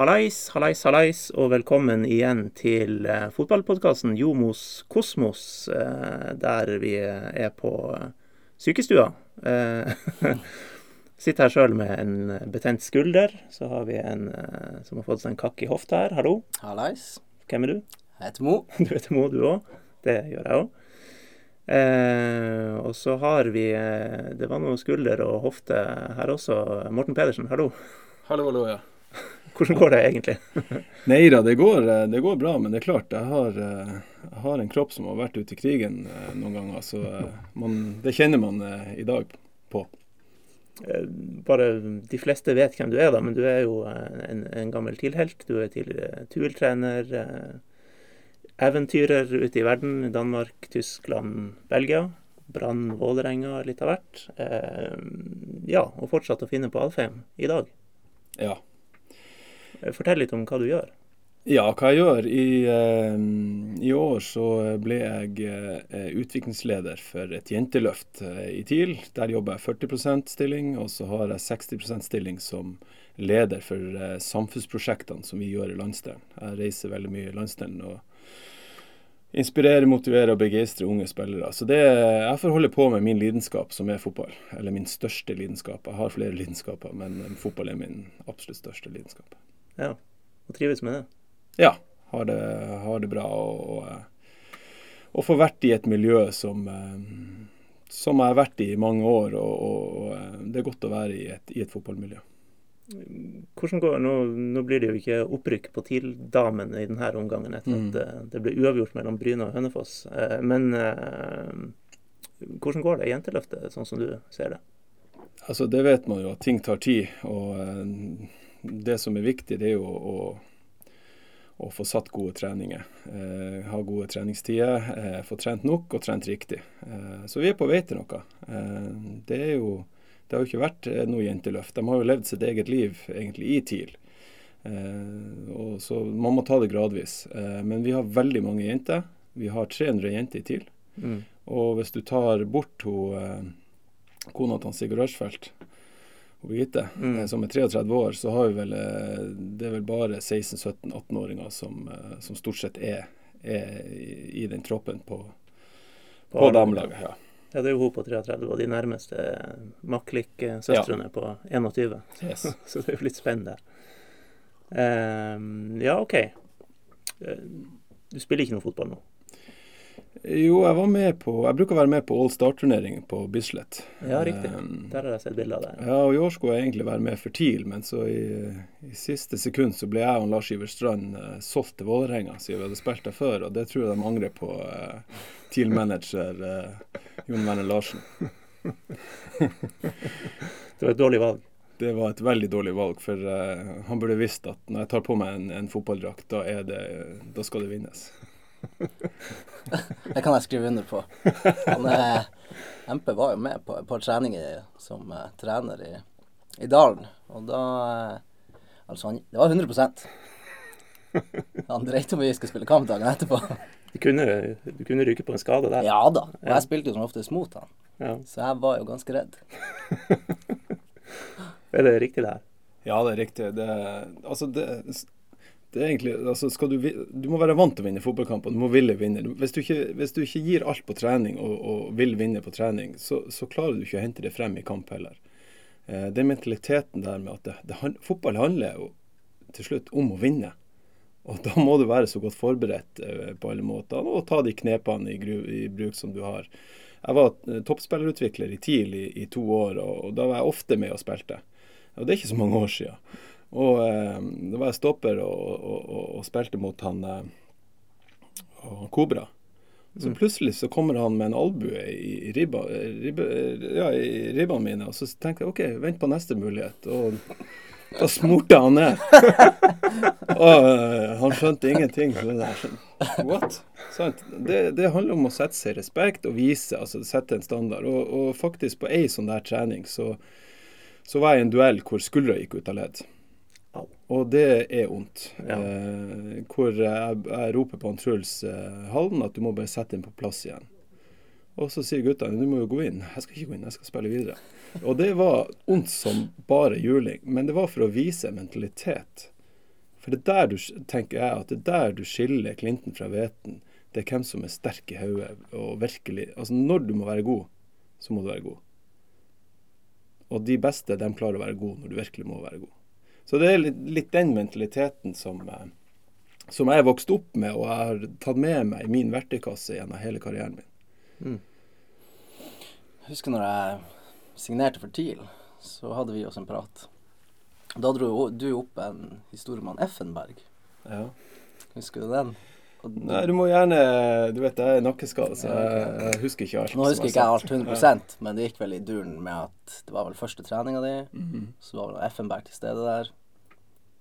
Hallais, hallais, hallais, og velkommen igjen til uh, fotballpodkasten Jomos Kosmos, uh, der vi er på uh, sykestua. Sitter her sjøl med en betent skulder. Så har vi en som har fått seg en kakk i hofta her. Hallo. Hallais. Hvem er du? Jeg heter Mo. Du heter Mo, du òg. Det gjør jeg òg. Eh, og så har vi Det var noe skulder og hofte her også. Morten Pedersen, hallo. Hallo, hallo, ja. Hvordan går det egentlig? Nei da, det går, det går, bra. Men det er klart, jeg har, jeg har, en kropp som har vært ute i krigen noen ganger. Så man, det kjenner man i dag på. Bare De fleste vet hvem du er, da, men du er jo en, en gammel TIL-helt. Du er tidligere TUL-trener eventyrer ute i verden. Danmark, Tyskland, Belgia. Brann, Vålerenga, litt av hvert. Eh, ja, og fortsatt å finne på Alfheim i dag. Ja. Fortell litt om hva du gjør. Ja, hva jeg gjør. I, eh, i år så ble jeg eh, utviklingsleder for et jenteløft eh, i TIL. Der jobber jeg 40% stilling, og så har jeg 60% stilling som leder for samfunnsprosjektene som vi gjør i landsdelen. Jeg reiser veldig mye i landsdelen. og inspirere, motivere og begeistre unge spillere. Så det, Jeg får holde på med min lidenskap, som er fotball. Eller min største lidenskap. Jeg har flere lidenskaper, men fotball er min absolutt største lidenskap. Ja, Og trives med det? Ja. Har det, har det bra. Og, og, få vært i et miljø som, som jeg har vært i i mange år. Og, og det er godt å være i et, i et fotballmiljø. Hvordan går nå, nå blir det jo ikke opprykk på TIL-damene i denne omgangen etter mm. at det, ble uavgjort mellom Bryne og Hønefoss. Eh, men eh, hvordan går det i jenteløftet, sånn som du ser det? Altså Det vet man jo, at ting tar tid. Og eh, det som er viktig, det er jo å, å få satt gode treninger. Eh, ha gode treningstider. Eh, få trent nok og trent riktig. Eh, så vi er på vei til noe. det er jo det har jo ikke vært eh, noe jenteløft. De har jo levd sitt eget liv egentlig i TIL. Eh, og så Man må ta det gradvis. Eh, men vi har veldig mange jenter. Vi har 300 jenter i TIL. Mm. Og hvis du tar bort hun, eh, kona til Sigurd Birgitte, mm. Eh, som er 33 år, så har vi vel eh, det er vel bare 16-17-18-åringer som, som, stort sett er, er i, i, den troppen på, på, på damelaget. Ja. Ja, det er jo hun på 33 og de nærmeste Maklik-søstrene ja. på 21. Yes. så det er jo litt spennende. Um, ja, OK. Eh, du spiller ikke noe fotball nå? Jo, jeg var med på Jeg bruker å være med på All Star-turnering på Bislett. Ja, riktig. Um, Der har jeg sett bilder av deg. Ja, og i år skulle jeg egentlig være med for TIL, men så i, i siste sekund så ble jeg og Lars Iver Strand uh, solgt til Vålerenga siden vi hadde spilt der før, og det tror jeg de angrer på. Uh, TIL-manager uh, Jon Werner Larsen. det var et dårlig valg? Det var et veldig dårlig valg, for uh, han burde visst at når jeg tar på meg en, en fotballdrakt, da, det, da skal det vinnes. Det kan jeg skrive under på. Han, eh, MP var jo med på et par treninger som eh, trener i, i Dalen, og da eh, Altså, han, det var 100 Han dreit om vi skulle spille kamp dagen etterpå. Du kunne, du kunne ryke på en skade der? Ja da. Og jeg spilte jo som oftest mot han. Ja. Så jeg var jo ganske redd. er det riktig, det her? Ja, det er riktig. Det, altså det, det er egentlig altså du, du må være vant til å vinne fotballkamper. Du må ville vinne. Hvis du ikke, hvis du ikke gir alt på trening og, og vil vinne på trening, så, så, klarer du ikke å hente det frem i kamp heller. Eh, den mentaliteten der med at det, fotball handler jo til slutt om å vinne. Og da må du være så godt forberedt eh, på alle måter og ta de knepene i, i bruk som du har. Jeg var eh, toppspillerutvikler i TIL i, i, to år, og, og, da var jeg ofte med og spilte. Og det er ikke så mange år siden. Og eh, da var jeg stopper og, og, og spilte mot han eh, Kobra. Så mm. plutselig så kommer han med en albue i, ribba, ribba, ja, i ribbene mine, og så tenker jeg OK, vent på neste mulighet. Og da smurte han ned. og uh, han skjønte ingenting. What? Det, det, handler om å sette seg i respekt og vise, altså sette en standard. Og, og faktisk på ei sånn der trening så, så, var jeg i en duell hvor skuldra gikk ut av ledd. Og det er vondt. Ja. Eh, hvor jeg, jeg, roper på han Truls eh, Halden at du må bare sette inn på plass igjen. Og så sier guttene du må jo gå inn. Jeg skal ikke gå inn, jeg skal spille videre. Og det var ondt som bare juling, men det var for å vise mentalitet. For det er der du, tenker jeg, at det er der du skiller klinten fra Veten. Det er hvem som er sterk i hodet og virkelig Altså, når du må være god, så må du være god. Og de beste, de klarer å være gode når du virkelig må være god. Så det er litt, litt den mentaliteten som, eh, som jeg vokst opp med, og jeg har tatt med meg i min verktøykasse gjennom hele karrieren min. Mm. Jeg husker når jeg signerte for TIL, så hadde vi oss en prat. Da dro du opp en historie om han Effenberg. Ja. Husker du den? Og, Nei, du må gjerne Du vet, jeg er nakkeskade, så jeg, jeg husker ikke alt. nå husker er ikke jeg alt 100% men det gikk vel i duren med at det var vel første treninga di, Mhm. så var vel Effenberg til stede der,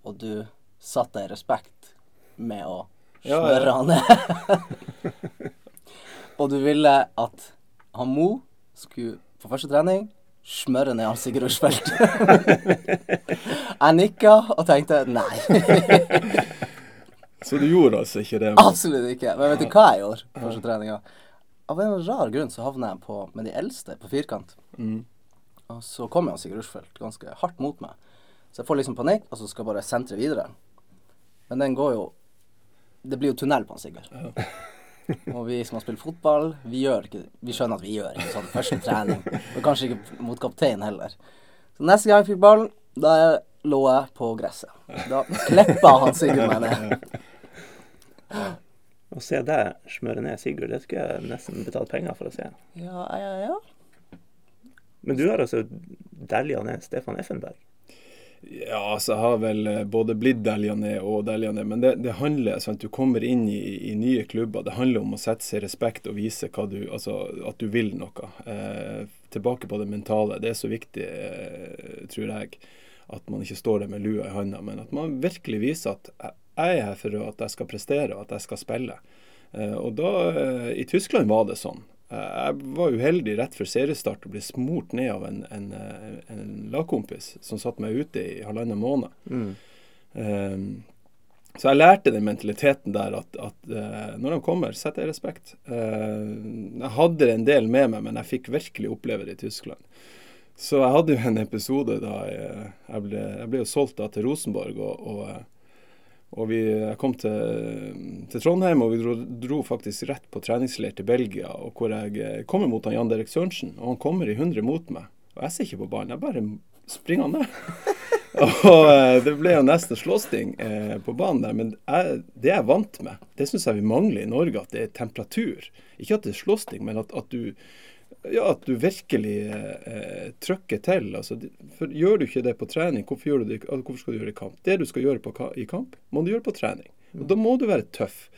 og du satte deg i respekt med å smøre han ned. og du ville at han Mo skulle på første trening smøre ned han Sigurd Rushfeldt. jeg nikka og tenkte nei. Så du gjorde altså ikke det? Absolutt ikke. Men vet du hva jeg gjorde på første treninga? Av en rar grunn så havna jeg på med de eldste på firkant. Mm. Og så kom han Sigurd Rushfeldt ganske hardt mot meg. Så jeg får liksom panikk, og så skal jeg bare sentre videre. Men den går jo Det blir jo tunnel på han Sigurd. Og vi som har spilt fotball, vi, gjør ikke, vi skjønner at vi gjør ikke sånn første trening. Og kanskje ikke mot kaptein heller. Så neste gang jeg fikk ballen, da lå jeg på gresset. Da klippa han Sigurd meg ned. Å se deg smøre ned Sigurd, det skulle jeg nesten betalt penger for å se. Ja, ja, ja. Men du har altså dælja ned Stefan Effenberg. Ja, altså jeg har vel eh, både blitt delja og delja men det, det handler at du kommer inn i, i nye klubber. Det handler om å sette seg i respekt og vise du, altså, at du vil noe. Eh, tilbake på det mentale. Det er så viktig, eh, tror jeg, at man ikke står der med lua i handa, men at man virkelig viser at jeg er her for at jeg skal prestere og at jeg skal spille. Eh, og da, eh, I Tyskland var det sånn. Eh, Jeg var uheldig rett før seriestart og ble smurt ned av en, en, eh, en lagkompis som satt meg ute i halvannen måned. Mm. Um, så jeg lærte den mentaliteten der at, at uh, når de kommer, setter jeg respekt. Uh, jeg hadde en del med meg, men jeg fikk virkelig oppleve det i Tyskland. Så jeg hadde jo en episode da jeg, jeg, ble, jeg ble jo solgt da til Rosenborg, og, og, eh, og vi kom til, til Trondheim, og vi dro, dro faktisk rett på treningsleir til Belgia, og hvor jeg eh, kommer mot han Jan Derek Sørensen, og han kommer i 100 mot meg. Og jeg ser ikke på ballen, jeg bare springer han ned. og eh, det ble jo nesten slåssing eh, på banen der, men jeg, det er jeg vant med. Det syns jeg vi mangler i Norge, at det er temperatur. Ikke at det er slåssing, men at, at du ja, at du virkelig eh, trykker til. Altså, for Gjør du ikke det på trening, hvorfor, det, altså, hvorfor skal du gjøre det i kamp? Det du skal gjøre på, i kamp, må du gjøre på trening. Og Da må du være tøff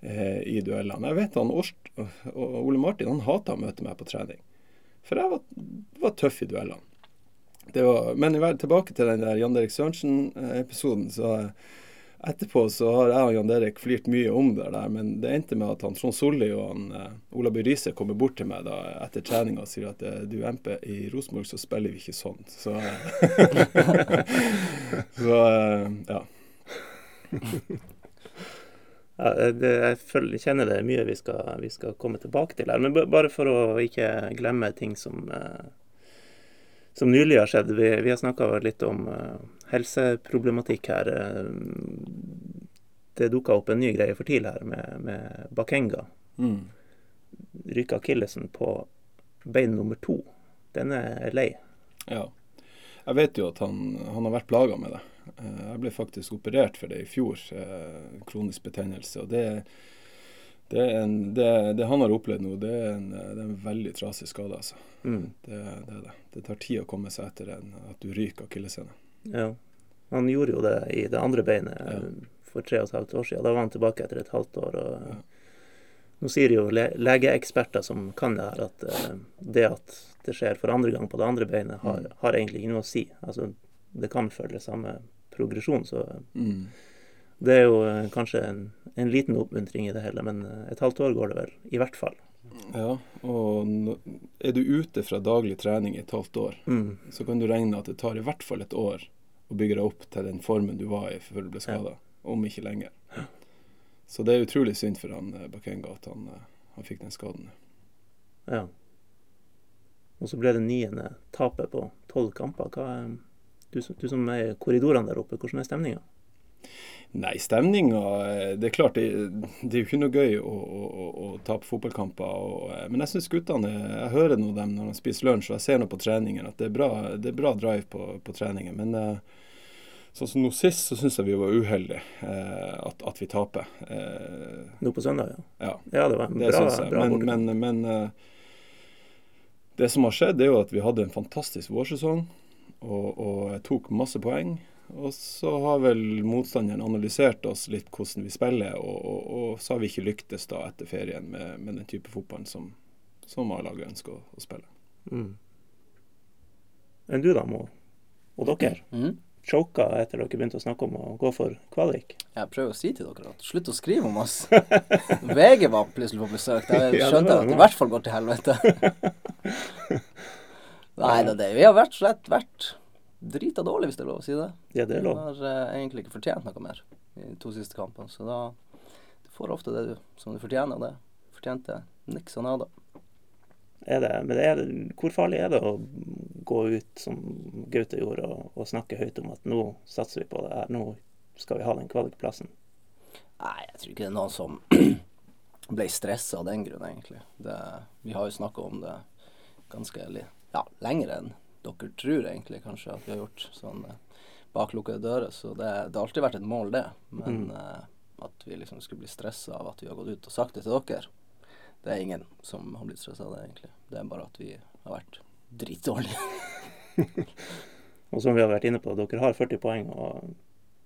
eh, i duellene. Jeg vet han Orst, Ole Martin han hata å møte meg på trening. For jeg var, var tøff i duellene. Var, men tilbake til den der Jan Erik Sørensen-episoden. så eh, Etterpå så har jeg og Jan Derek flirt mye om det der, men det endte med at han Trond Solli og han eh, Ola By Riise kommer bort til meg da etter treninga og sier at eh, du MP, i Rosenborg så spiller vi ikke sånn. Så, så eh, ja. Ja, det, jeg kjenner det er mye vi skal, vi skal komme tilbake til her. Men bare for å ikke glemme ting som, eh, som nylig har skjedd. Vi, vi har snakka litt om eh, helseproblematikk her. Eh, Det dukka opp en ny greie for TIL her med, med Bakenga. Mm. Ryka akillesen på bein nummer to. Den er lei. Ja. Jeg vet jo at han, han har vært plaga med det. Eh, Jeg ble faktisk operert for det i fjor, kronisk betennelse. Og det, det, en, det, det han har opplevd nå, det er en, det er en veldig trasig skade, altså. Mm. Det, det det. Det tar tid å komme seg etter en, at du ryker akilleshælen. Ja. Han gjorde jo det i det andre beinet Ja. for tre og et halvt år siden. Da var han tilbake etter et halvt år. og Ja. Nå sier jo le legeeksperter som kan det her, at eh, det at det skjer for andre gang på det andre beinet, har, Mm. har egentlig ikke noe å si. Altså, det kan følge samme progresjon, så Mm. Det er jo eh, kanskje en, en liten oppmuntring i det hele. Men eh, et halvt år går det vel, i hvert fall. Ja, og er du ute fra daglig trening i et halvt år, Mm. så kan du regne at det tar i hvert fall et år å bygge deg opp til den formen du var i før du ble skada, om ikke lenger. Så det er utrolig synd for han eh, Bakenga at han, han fikk den skaden. Ja. Og så ble det niende tapet på tolv kamper. Hva, du, du som er i korridorene der oppe, hvordan er stemninga? Nei, stemninga eh, Det er klart, det, det, er jo ikke noe gøy å, å, å, tape fotballkamper. Og, eh, men jeg syns guttene Jeg hører nå dem når de spiser lunsj, og jeg ser nå på treningen at det er bra, det er bra drive på, på treningen. Men eh, sånn som nå sist, så syns jeg vi var uheldige at, at, vi taper. Eh, nå på søndag, ja. Ja, ja det var en det bra, bra Men, men, men eh, det som har skjedd, er jo at vi hadde en fantastisk vårsesong og, og tok masse poeng. Og så har vel motstanderen analysert oss litt hvordan vi spiller, og, og, og så har vi ikke lyktes da etter ferien med, med den type fotballen som, som A-laget ønsker å, å spille. Mm. Enn du da, Mo? Og dere? Mm. Choka etter dere begynte å snakke om å gå for kvalik? Jeg prøver å si til dere at slutt å skrive om oss. VG var plutselig på besøk. Da skjønte jeg at det i hvert fall går til helvete. Nei da, det vi har vært slett vært drita dårlig, hvis det er lov å si det. Ja, det er lov. Du har uh, egentlig ikke fortjent noe mer i de to siste kampene. Så da du får ofte det du, som du fortjener. Det fortjente niks og nada. Er det, men er det, hvor farlig er det å gå ut som Gaute gjorde, og, og, snakke høyt om at nå satser vi på det her, nå skal vi ha den kvalikplassen? Nei, jeg tror ikke det er noen som ble stressa av den grunn, egentlig. Det, vi har jo snakka om det ganske ja, lenger enn dere tror egentlig kanskje at vi har gjort sånn eh, bak lukkede dører. Så det, det, har alltid vært et mål, det. Men mm. eh, at vi liksom skulle bli stressa av at vi har gått ut og sagt det til dere, det er ingen som har blitt stressa av det, egentlig. Det er bare at vi har vært dritdårlige. og som vi har vært inne på, dere har 40 poeng. og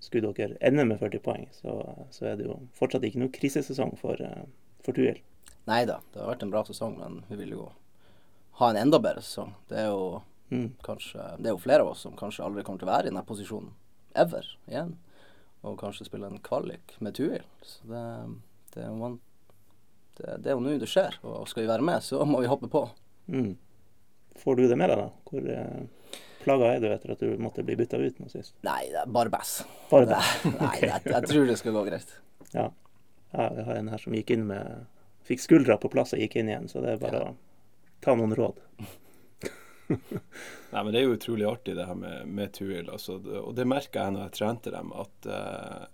skulle dere ende med 40 poeng, så, så, er det jo fortsatt ikke noe krisesesong for, uh, for Tuil. Nei da, det har vært en bra sesong, men vi vil jo ha en enda bedre sesong. Det er jo Mm. Kanskje, det er jo flere av oss som kanskje aldri kommer til å være i denne posisjonen ever igjen. Og kanskje spille en kvalik med Tuil. Så det, det, er jo, det, det er jo nå det skjer. Og skal vi være med, så må vi hoppe på. Mm. Får du det med deg, da? Hvor eh, plaga er du etter at du måtte bli bytta ut nå sist? Nei, det er bare bass. Bare bass. Nei, jeg, jeg, tror det skal gå greit. Ja. ja. Jeg har en her som gikk inn med Fikk skuldra på plass og gikk inn igjen, så det er bare ja. å ta noen råd. Nei, men Det er jo utrolig artig det her med, med Tuil. Altså, og det merka jeg når jeg trente dem, at eh,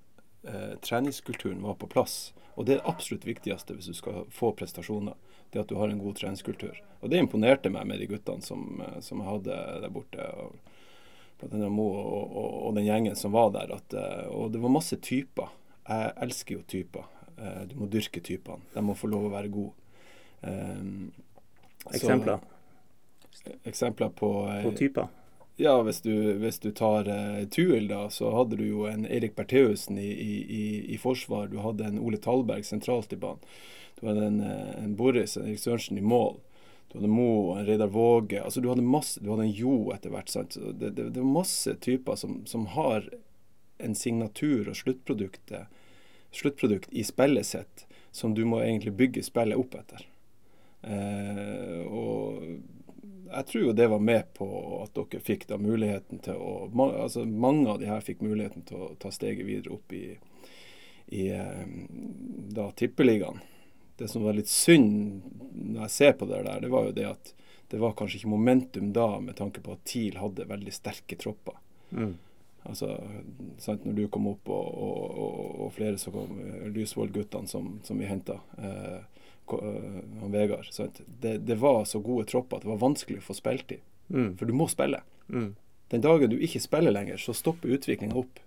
eh, treningskulturen var på plass. Og det er det absolutt viktigste hvis du skal få prestasjoner. Det at du har en god treningskultur. Og det imponerte meg med de guttene som, eh, som jeg hadde der borte. og og, og, og, den gjengen som var der. At, eh, og det var masse typer. Jeg elsker jo typer. Du må dyrke typene. De må få lov å være gode. Um, Eksempler? Så, eksempler på På typer? Ja, hvis du, hvis du tar uh, Tuil, da, så hadde du jo en Erik Bertheussen i, i, i, forsvar. Du hadde en Ole Talberg sentralt i banen. Du hadde en, eh, en Boris, en Erik Sørensen i mål. Du hadde Mo, en Reidar Våge. Altså, du hadde masse, du hadde en Jo etter hvert. sant? Det, det, det, var masse typer som, som har en signatur og sluttprodukt i spillet sitt som du må egentlig bygge spillet opp etter. Eh, og jeg tror jo det var med på at dere fikk da muligheten til å altså Mange av de her fikk muligheten til å ta steget videre opp i, i eh, da tippeligaen. Det som var litt synd når jeg ser på det der, det var jo det at det var kanskje ikke momentum da, med tanke på at TIL hadde veldig sterke tropper. Mm. Altså, sant, Når du kom opp, og, og, og, og flere som kom, eh, Lysvoll-guttene som, som, vi henta. Eh, han Vegard. Det, det, var så gode tropper at det var vanskelig å få spilletid. Mm. For du må spille. Mm. Den dagen du ikke spiller lenger, så stopper utviklinga opp.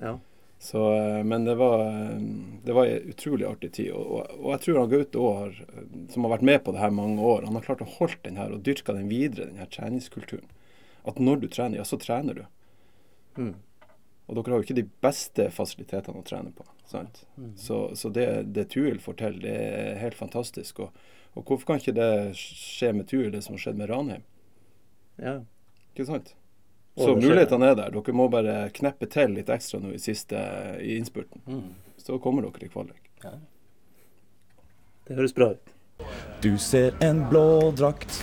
Ja. Så, eh, men det var, eh, det var en utrolig artig tid. Og, og, og jeg tror han Gaute òg, som har vært med på det her mange år, han har klart å holde den her og dyrka den videre, den her treningskulturen. At når du trener, ja, så trener du. Mm. Og dere har jo ikke de beste fasilitetene å trene på. Mm. Så, så, det, det Tuil får til, det er helt fantastisk. Og, og, hvorfor kan ikke det skje med Tuil, det som har skjedd med Ranheim? Ja. Ikke sant? Så mulighetene er der. Dere må bare kneppe til litt ekstra nå i siste i innspurten. Mm. Så kommer dere i kvalik. Ja. Det høres bra ut. Du ser en blå drakt,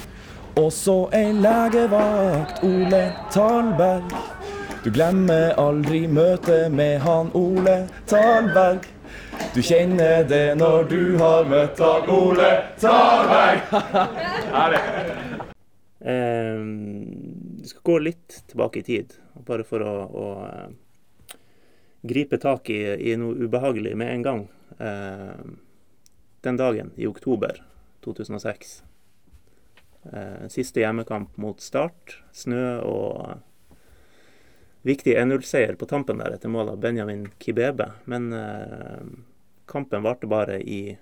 og så ei legevakt, Ole Talberg. Du glemmer aldri møtet med han Ole Talberg. Du kjenner det når du har møtt han Ole Talberg. Herlig. Um, vi skal gå litt tilbake i tid, bare for å, å uh, gripe tak i, i noe ubehagelig med en gang. Eh, den dagen i oktober 2006. uh, siste hjemmekamp mot Start. Snø og viktig 1-0-seier på tampen der etter mål av Benjamin Kibebe. Men eh, kampen varte bare i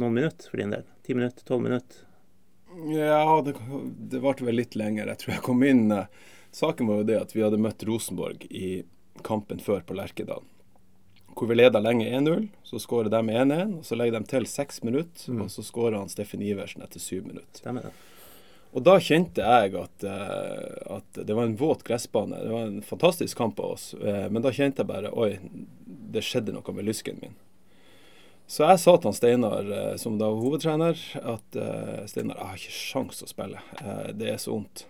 noen minutter for din del. Ti minutter, tolv minutter. Ja, det, det varte vel litt lenger. Jeg tror jeg kom inn eh, Saken var jo det at vi hadde møtt Rosenborg i kampen før på Lerkedal. Hvor vi leda lenge 1-0, så skårer de 1-1, og så legger de til seks minutter, og så skårer han Steffen Iversen etter syv minutter. Stemmer det? Og da kjente jeg at, eh, at det var en våt gressbane. Det var en fantastisk kamp av oss, eh, men da kjente jeg bare Oi, det skjedde noe med lysken min. Så jeg sa til Steinar, eh, som da var hovedtrener, at Steinar, jeg har ikke sjans å spille. Det er så vondt.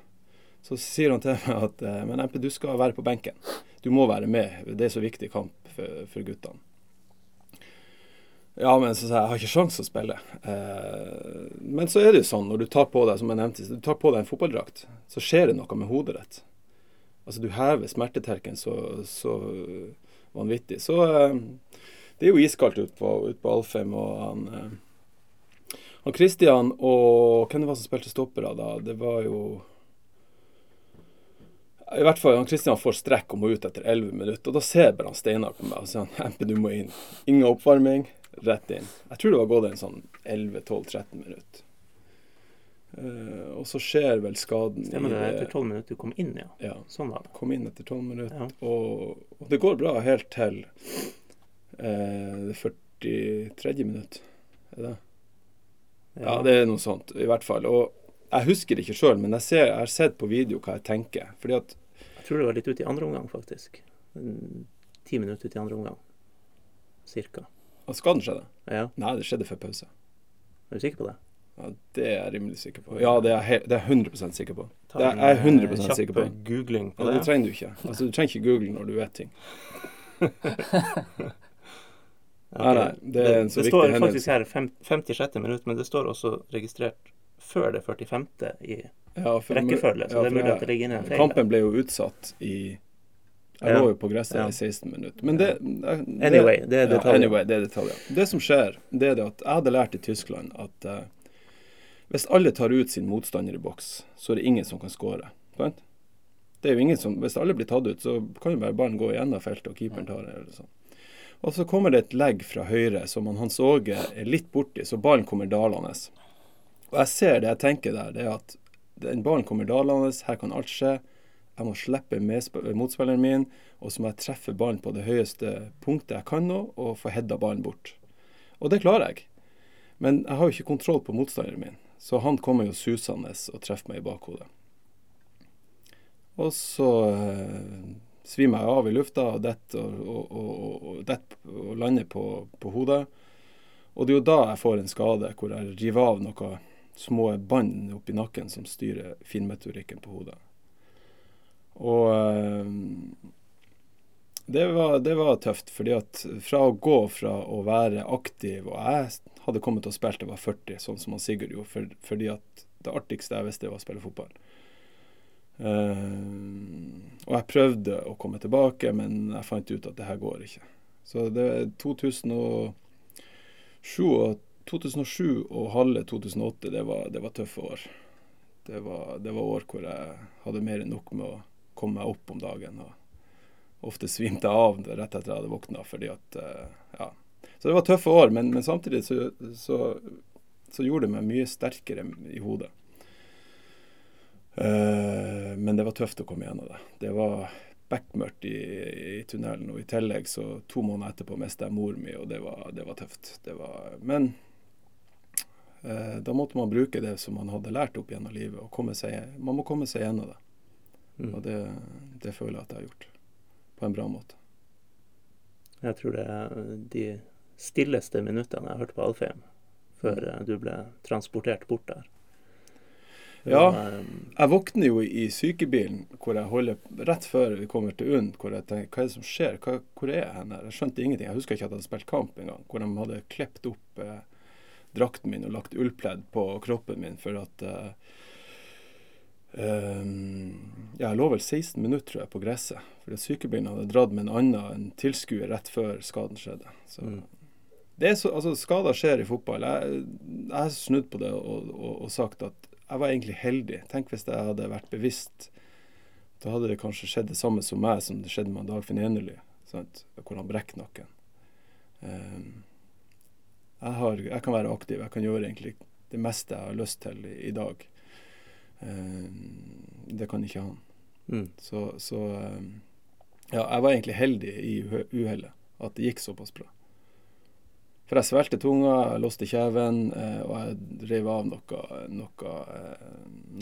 Så sier han til meg at men MP, du skal være på benken. Du må være med. Det er så viktig kamp for, for guttene. Ja, men så sa jeg jeg har ikke sjans å spille. Eh, men så er det jo sånn når du tar på deg som jeg nevnte, du tar på deg en fotballdrakt, så skjer det noe med hodet ditt. Altså Du hever smerteterken så, så vanvittig. Så eh, det er jo iskaldt ute på, ut på Alfheim. Og han, eh, han Christian og hvem det var som spilte stoppere da? Det var jo i hvert fall han Kristian får strekk og må ut etter 11 minutter. Og da ser bare han Steinar på meg og sier han, Empe, du må inn. Ingen oppvarming, rett inn. Jeg tror det var gått en sånn 11-12-13 minutter. Uh, og så skjer vel skaden Stemmer det? i Etter tolv minutter du kom inn, ja. Ja. Sånn var det. Kom inn etter 12 minutter. Ja. Og, og det går bra helt til uh, det 43. minutt. Er det? Ja, det er noe sånt, i hvert fall. Og jeg husker det ikke sjøl, men jeg, ser, jeg har sett på video hva jeg tenker. Fordi at Jeg tror det var litt ute i andre omgang, faktisk. Ti minutter ut i andre omgang. Cirka. At skaden skjedde. Ja, Nei, det skjedde før pause. er du sikker på det? Ja, Det er jeg rimelig sikker på. Ja, det er jeg, det er 100 sikker på. Det er jeg eh, 100 sikker på. googling på Ja, det. det trenger du ikke. Altså, Du trenger ikke google når du vet ting. okay. Nei, nei, det er en så det viktig står faktisk her fem, 56. minutt, men det står også registrert før det 45. i Ja, for- rekkefølge, så ja, det er mulig at det ligger inne en feil. Kampen ble jo utsatt i Jeg lå jo på gresset i 16 minutter. Men det, det Anyway, det er detaljer. anyway, det er detaljer. Det som skjer, det er det at jeg hadde lært i Tyskland at uh, hvis alle tar ut sin motstander i boks, så er det ingen som kan skåre. Sant? Det er jo ingen som, Hvis alle blir tatt ut, så kan jo bare ballen gå i enden av feltet, og keeperen tar det. eller sånn. Og så kommer det et legg fra høyre som han Hans Åge er litt borti, så ballen kommer dalende. Og jeg ser det jeg tenker der, det er at den ballen kommer dalende, her kan alt skje. Jeg må slippe motspilleren min, og så må jeg treffe ballen på det høyeste punktet jeg kan nå, og få heada ballen bort. Og det klarer jeg. Men jeg har jo ikke kontroll på motstanderen min, så han kommer jo susende og treffer meg i bakhodet. Og så eh, svimer jeg av i lufta og detter og, og, og, dett og lander på, på hodet. Og det er jo da jeg får en skade hvor jeg river av noen små bånd oppi nakken som styrer finmeteorikken på hodet. Og eh, det var, det var tøft, fordi at fra å gå fra å være aktiv Og jeg hadde kommet å spille til jeg var 40, sånn som han Sigurd gjorde, for, fordi at det artigste jeg visste, var å spille fotball. Uh, og jeg prøvde å komme tilbake, men jeg fant ut at det her går ikke. Så det er 2007 og 2007 og halve 2008, det var, det var tøffe år. Det var, det var år hvor jeg hadde mer enn nok med å komme meg opp om dagen. og Ofte svimte jeg av rett etter jeg hadde våkna. at, eh, ja. Så det var tøffe år, men, men samtidig så, så, så gjorde det meg mye sterkere i hodet. Eh, men det var tøft å komme gjennom det. Det var bekmørkt i, i tunnelen, og i tillegg så to måneder etterpå mista jeg mor mi, og det var, det var tøft. Det var, men eh, da måtte man bruke det som man hadde lært opp gjennom livet, og komme seg, man må komme seg gjennom det. Mm. Og det, det føler jeg at jeg har gjort, på en bra måte. Jeg tror det er de stilleste minuttene jeg har hørt på Alfheim, før Mm. eh, du ble transportert bort der. Ja. eh, Jeg våkner jo i sykebilen hvor jeg holder rett før vi kommer til UNN, hvor jeg tenker hva er det som skjer, hva, hvor er jeg hen her? Jeg skjønte ingenting. Jeg husker ikke at jeg hadde spilt kamp engang. Hvor de hadde klept opp eh, drakten min og lagt ullpledd på kroppen min for at eh, jeg lå vel 16 minutter tror jeg, på gresset. Fordi sykebilen hadde dratt med en annen en tilskuer rett før skaden skjedde. Så Mm. det så, altså Skader skjer i fotball. Jeg, jeg har snudd på det og, og, og sagt at jeg var egentlig heldig. Tenk hvis jeg hadde vært bevisst. Da hadde det kanskje skjedd det samme som meg som det skjedde med Dagfinn Enerly, sant? hvor han brekker nakken. Um, jeg, har, jeg kan være aktiv. Jeg kan gjøre egentlig det meste jeg har lyst til i, i dag. Ehm, det kan ikke han. Mm. Så, så ehm, ja, jeg var egentlig heldig i uhe- uhellet. At det gikk såpass bra. For jeg svelgte tunga, jeg låste kjeven, eh, og jeg rev av noe, noe, eh,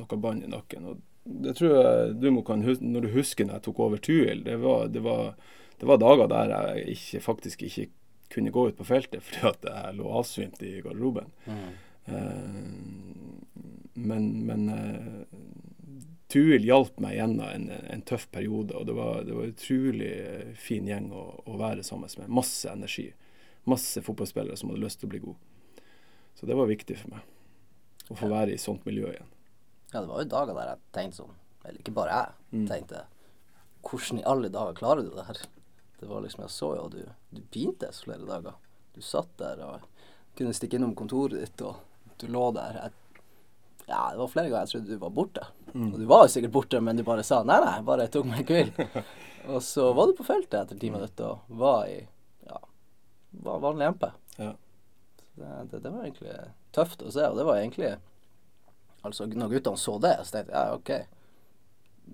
noe bånd i nakken. Og det tror jeg du må kan huske, Når du husker når jeg tok over Tuil, det var, det var, det var dager der jeg ikke, faktisk ikke kunne gå ut på feltet fordi at jeg lå avsvimt i garderoben. Eh, men men eh, Tuil hjalp meg gjennom en, en tøff periode, og det var, det var utrolig eh, fin gjeng å, å være sammen med. Masse energi. Masse fotballspillere som hadde lyst til å bli gode. Så det var viktig for meg. Å få være i sånt miljø igjen. Ja, det var jo dager der jeg tenkte sånn, eller ikke bare jeg, Mm. tenkte hvordan i alle dager klarer du det her? Det var liksom, jeg så jo du, du pintes flere dager. Du satt der og kunne stikke innom kontoret ditt, og du lå der. Jeg, ja, det var flere ganger jeg trodde du var borte. Og du var jo sikkert borte, men du bare sa nei, nei, bare tok meg en hvil. og så var du på feltet etter ti minutter og var i, ja, var vanlig MP. Ja. Det, det, det var egentlig tøft å se, og det var egentlig Altså, når guttene så det, så tenkte jeg ja, OK,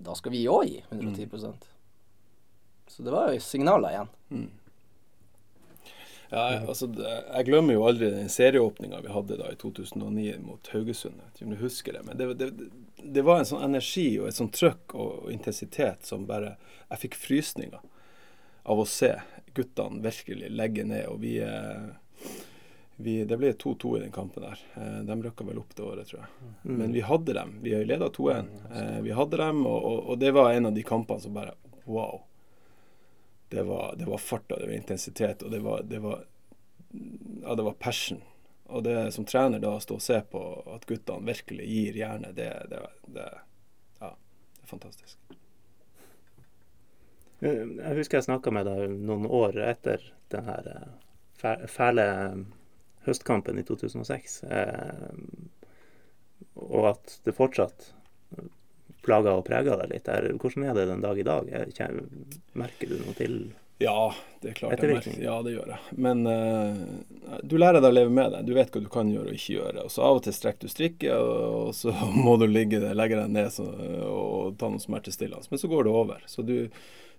da skal vi òg gi 110% Så det var jo signaler igjen. Ja, altså, jeg glemmer jo aldri den serieåpninga vi hadde da i 2009 mot Haugesund. Jeg vet ikke om du husker det, men det, det, det var en sånn energi og et sånn trøkk og intensitet som bare Jeg fikk frysninger av å se guttene virkelig legge ned. Og vi, eh, vi Det ble 2-2 i den kampen der. Eh, De røkka vel opp det året, tror jeg. Men vi hadde dem. Vi leda 2-1. Eh, Vi hadde dem, og, og det var en av de kampene som bare Wow. Det var, det var farta, det var intensitet, og det var, det var Ja, det var passion. Og det som trener da å stå og se på at guttene virkelig gir jernet, det, det, det, ja, det er fantastisk. Jeg husker jeg snakka med deg noen år etter den her eh, fæle eh, høstkampen i 2006, eh, og at det fortsatt plaga og prega deg litt. Der. Hvordan er det den dag i dag? Jeg Merker du noe til Ja, det er klart. Jeg merker, ja, det gjør jeg. Men uh, du lærer deg å leve med det. Du vet hva du kan gjøre og ikke gjøre. Og så av og til strekker du strikket, og, og så må du ligge legge deg ned så, og ta noe smertestillende. Men så går det over. Så du,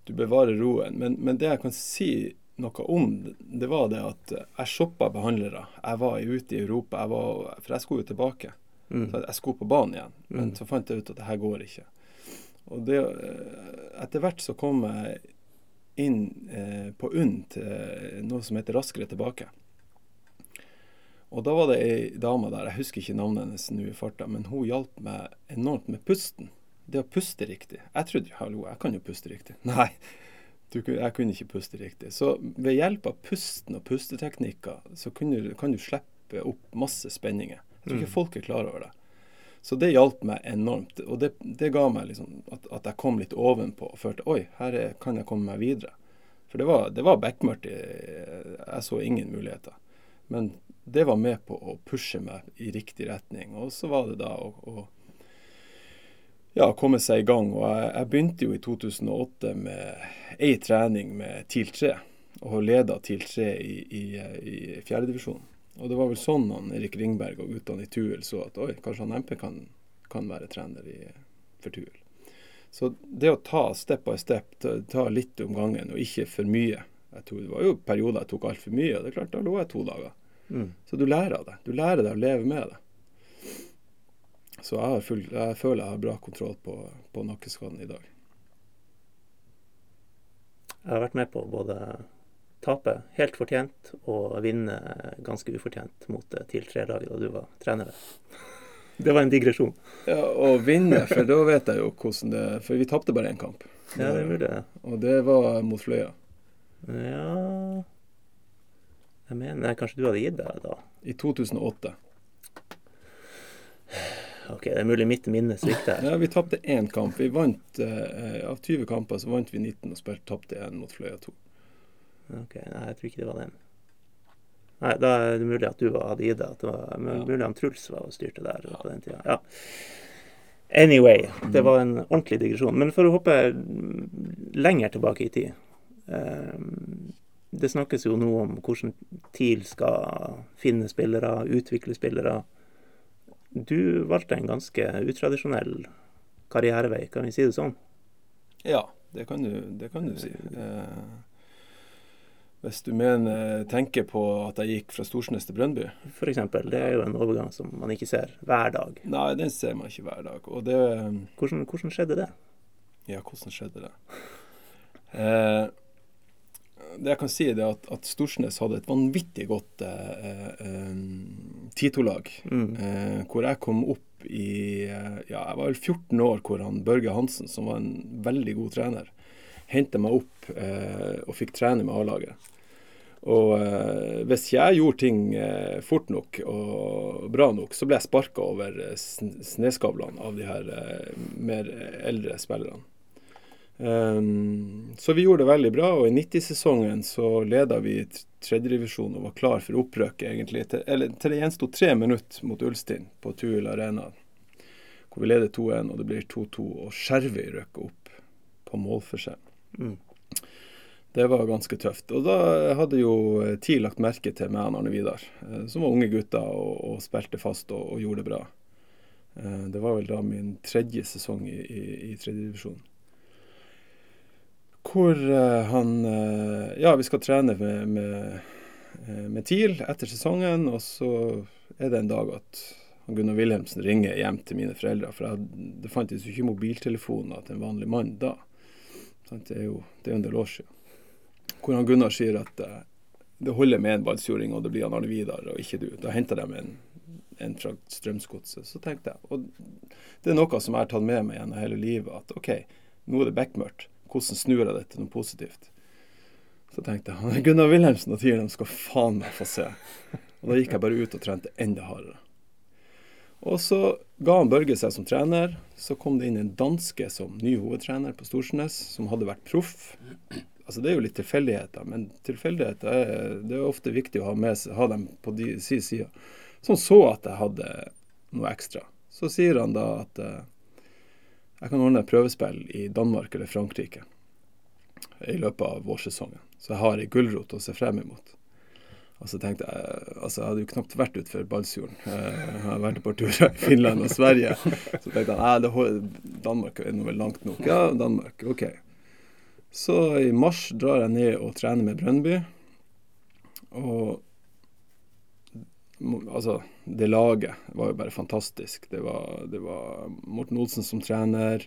du bevarer roen. Men, men det jeg kan si noe om, det var det at jeg shoppa behandlere. Jeg var ute i Europa, jeg var, for jeg skulle jo tilbake. Mm. Så jeg skulle på banen igjen, men Mm. så fant jeg ut at det her går ikke. Og det, eh, etter hvert så kom jeg inn eh, på UNN til noe som heter Raskere tilbake. Og da var det ei dame der, jeg husker ikke navnet hennes nå i farta, men hun hjalp meg enormt med pusten. Det å puste riktig. Jeg trodde hallo, jeg kan jo puste riktig. Nei, du, jeg kunne ikke puste riktig. Så ved hjelp av pusten og pusteteknikker, så du- kan du slippe opp masse spenninger. Jeg tror ikke folk er klar over det. Så det hjalp meg enormt. Og det, det ga meg liksom at, at jeg kom litt ovenpå og følte oi, her er, kan jeg komme meg videre. For det var, det var bekmørkt. Jeg så ingen muligheter. Men det var med på å pushe meg i riktig retning. Og så var det da å, å ja, komme seg i gang. Og jeg, jeg begynte jo i 2008 med ei trening med TIL 3. Og leda TIL 3 i, i, i fjerdedivisjon. Og det var vel sånn han Erik Ringberg og guttene i Tuel så at oi, kanskje han MP kan, kan være trener i, for Tuel. Så det å ta step by step, ta, ta litt om gangen og ikke for mye jeg tror, Det var jo perioder jeg tok altfor mye, og det er klart, da lå jeg to dager. Mm. Så du lærer av det. Du lærer deg å leve med det. Så jeg, har full, jeg føler jeg har bra kontroll på, på nakkeskaden i dag. Jeg har vært med på både tape helt fortjent og vinne ganske ufortjent mot eh, TIL tre laget da du var trener. Det var en digresjon. Ja, Å vinne, for da vet jeg jo hvordan det For vi tapte bare én kamp. Ja, det burde jeg. Og det var mot Fløya. Ja Jeg mener kanskje du hadde gitt deg da. I 2008. OK, det er mulig mitt minne svikter. Ja, vi tapte én kamp. Vi vant eh, Av 20 kamper så vant vi 19 og spilte tapte én mot Fløya 2. Ok, Nei, jeg tror ikke det var den. Nei, da er det mulig at du var deg. At det var Ja. mulig han Truls var og styrte der på den tida. Ja. Anyway, det var en ordentlig digresjon. Men for å hoppe lenger tilbake i tid. Eh, det snakkes jo nå om hvordan TIL skal finne spillere, utvikle spillere. Du valgte en ganske utradisjonell karrierevei, kan vi si det sånn? Ja, det kan du, det kan du si. Eh, hvis du mener, tenker på at jeg gikk fra Storsnes til Brønnby? Eksempel. Det er jo en overgang som man ikke ser hver dag. Nei, den ser man ikke hver dag. Og det Hvordan, hvordan skjedde det? Ja, hvordan skjedde det? Eh, det jeg kan si, er at, at Storsnes hadde et vanvittig godt eh, eh, Tito-lag. Mm. Eh, hvor jeg kom opp i eh, Ja, jeg var vel 14 år hvor han Børge Hansen, som var en veldig god trener, hentet meg opp eh, og fikk trene med A-laget. Og eh, hvis jeg gjorde ting eh, fort nok og bra nok, så ble jeg sparka over eh, sn- sneskavlene av de her eh, mer eldre spillerne. Um, så vi gjorde det veldig bra, og i 90-sesongen så leda vi tredjedivisjon og var klar for opprøket, egentlig. Til, eller til det gjensto tre minutter mot Ulstein på Tuil Arena, hvor vi leder 2-1, og det blir 2-2, og Skjervøy røkker opp på målforskjell. Mm. Det var ganske tøft. Og da hadde jo tid lagt merke til meg og Arne Vidar, eh, som var unge gutter og, og spilte fast og, og gjorde det bra. Eh, Det var vel da min tredje sesong i, i, i tredjedivisjon. Hvor eh, han Ja, vi skal trene med, med, med TIL etter sesongen, og så er det en dag at Gunnar Wilhelmsen ringer hjem til mine foreldre. For jeg, det fantes jo ikke mobiltelefoner til en vanlig mann da. Det er jo det er en del år siden. Hvor han Gunnar sier at uh, det holder med en balsjording, og det blir han Arne Vidar og ikke du. Da henter de en, en fra Strømsgodset. Så tenkte jeg Og det er noe som jeg har tatt med meg gjennom hele livet, at OK, nå er det bekmørkt. Hvordan snur jeg det til noe positivt? Så tenkte jeg Gunnar Wilhelmsen og Tieren skal faen meg få se. Og da gikk jeg bare ut og trente enda hardere. Og så ga han Børge seg som trener. Så kom det inn en danske som ny hovedtrener på Storsnes, som hadde vært proff. Altså Det er jo litt tilfeldigheter, men tilfeldigheter er, det er ofte viktig å ha, med, ha dem på de, si side. Så han så at jeg hadde noe ekstra. Så sier han da at eh, jeg kan ordne et prøvespill i Danmark eller Frankrike i løpet av vårsesongen. Så jeg har ei gulrot å se frem imot. Og så tenkte jeg Altså, jeg hadde jo knapt vært utenfor Balsfjorden. Eh, Jeg har vært på turer i Finland og Sverige. Så tenkte jeg nei, det hold- Danmark er vel langt nok. Ja, Danmark. OK. Så i mars drar jeg ned og trener med Brøndby. Og altså, det laget var jo bare fantastisk. Det var, det var Morten Olsen som trener.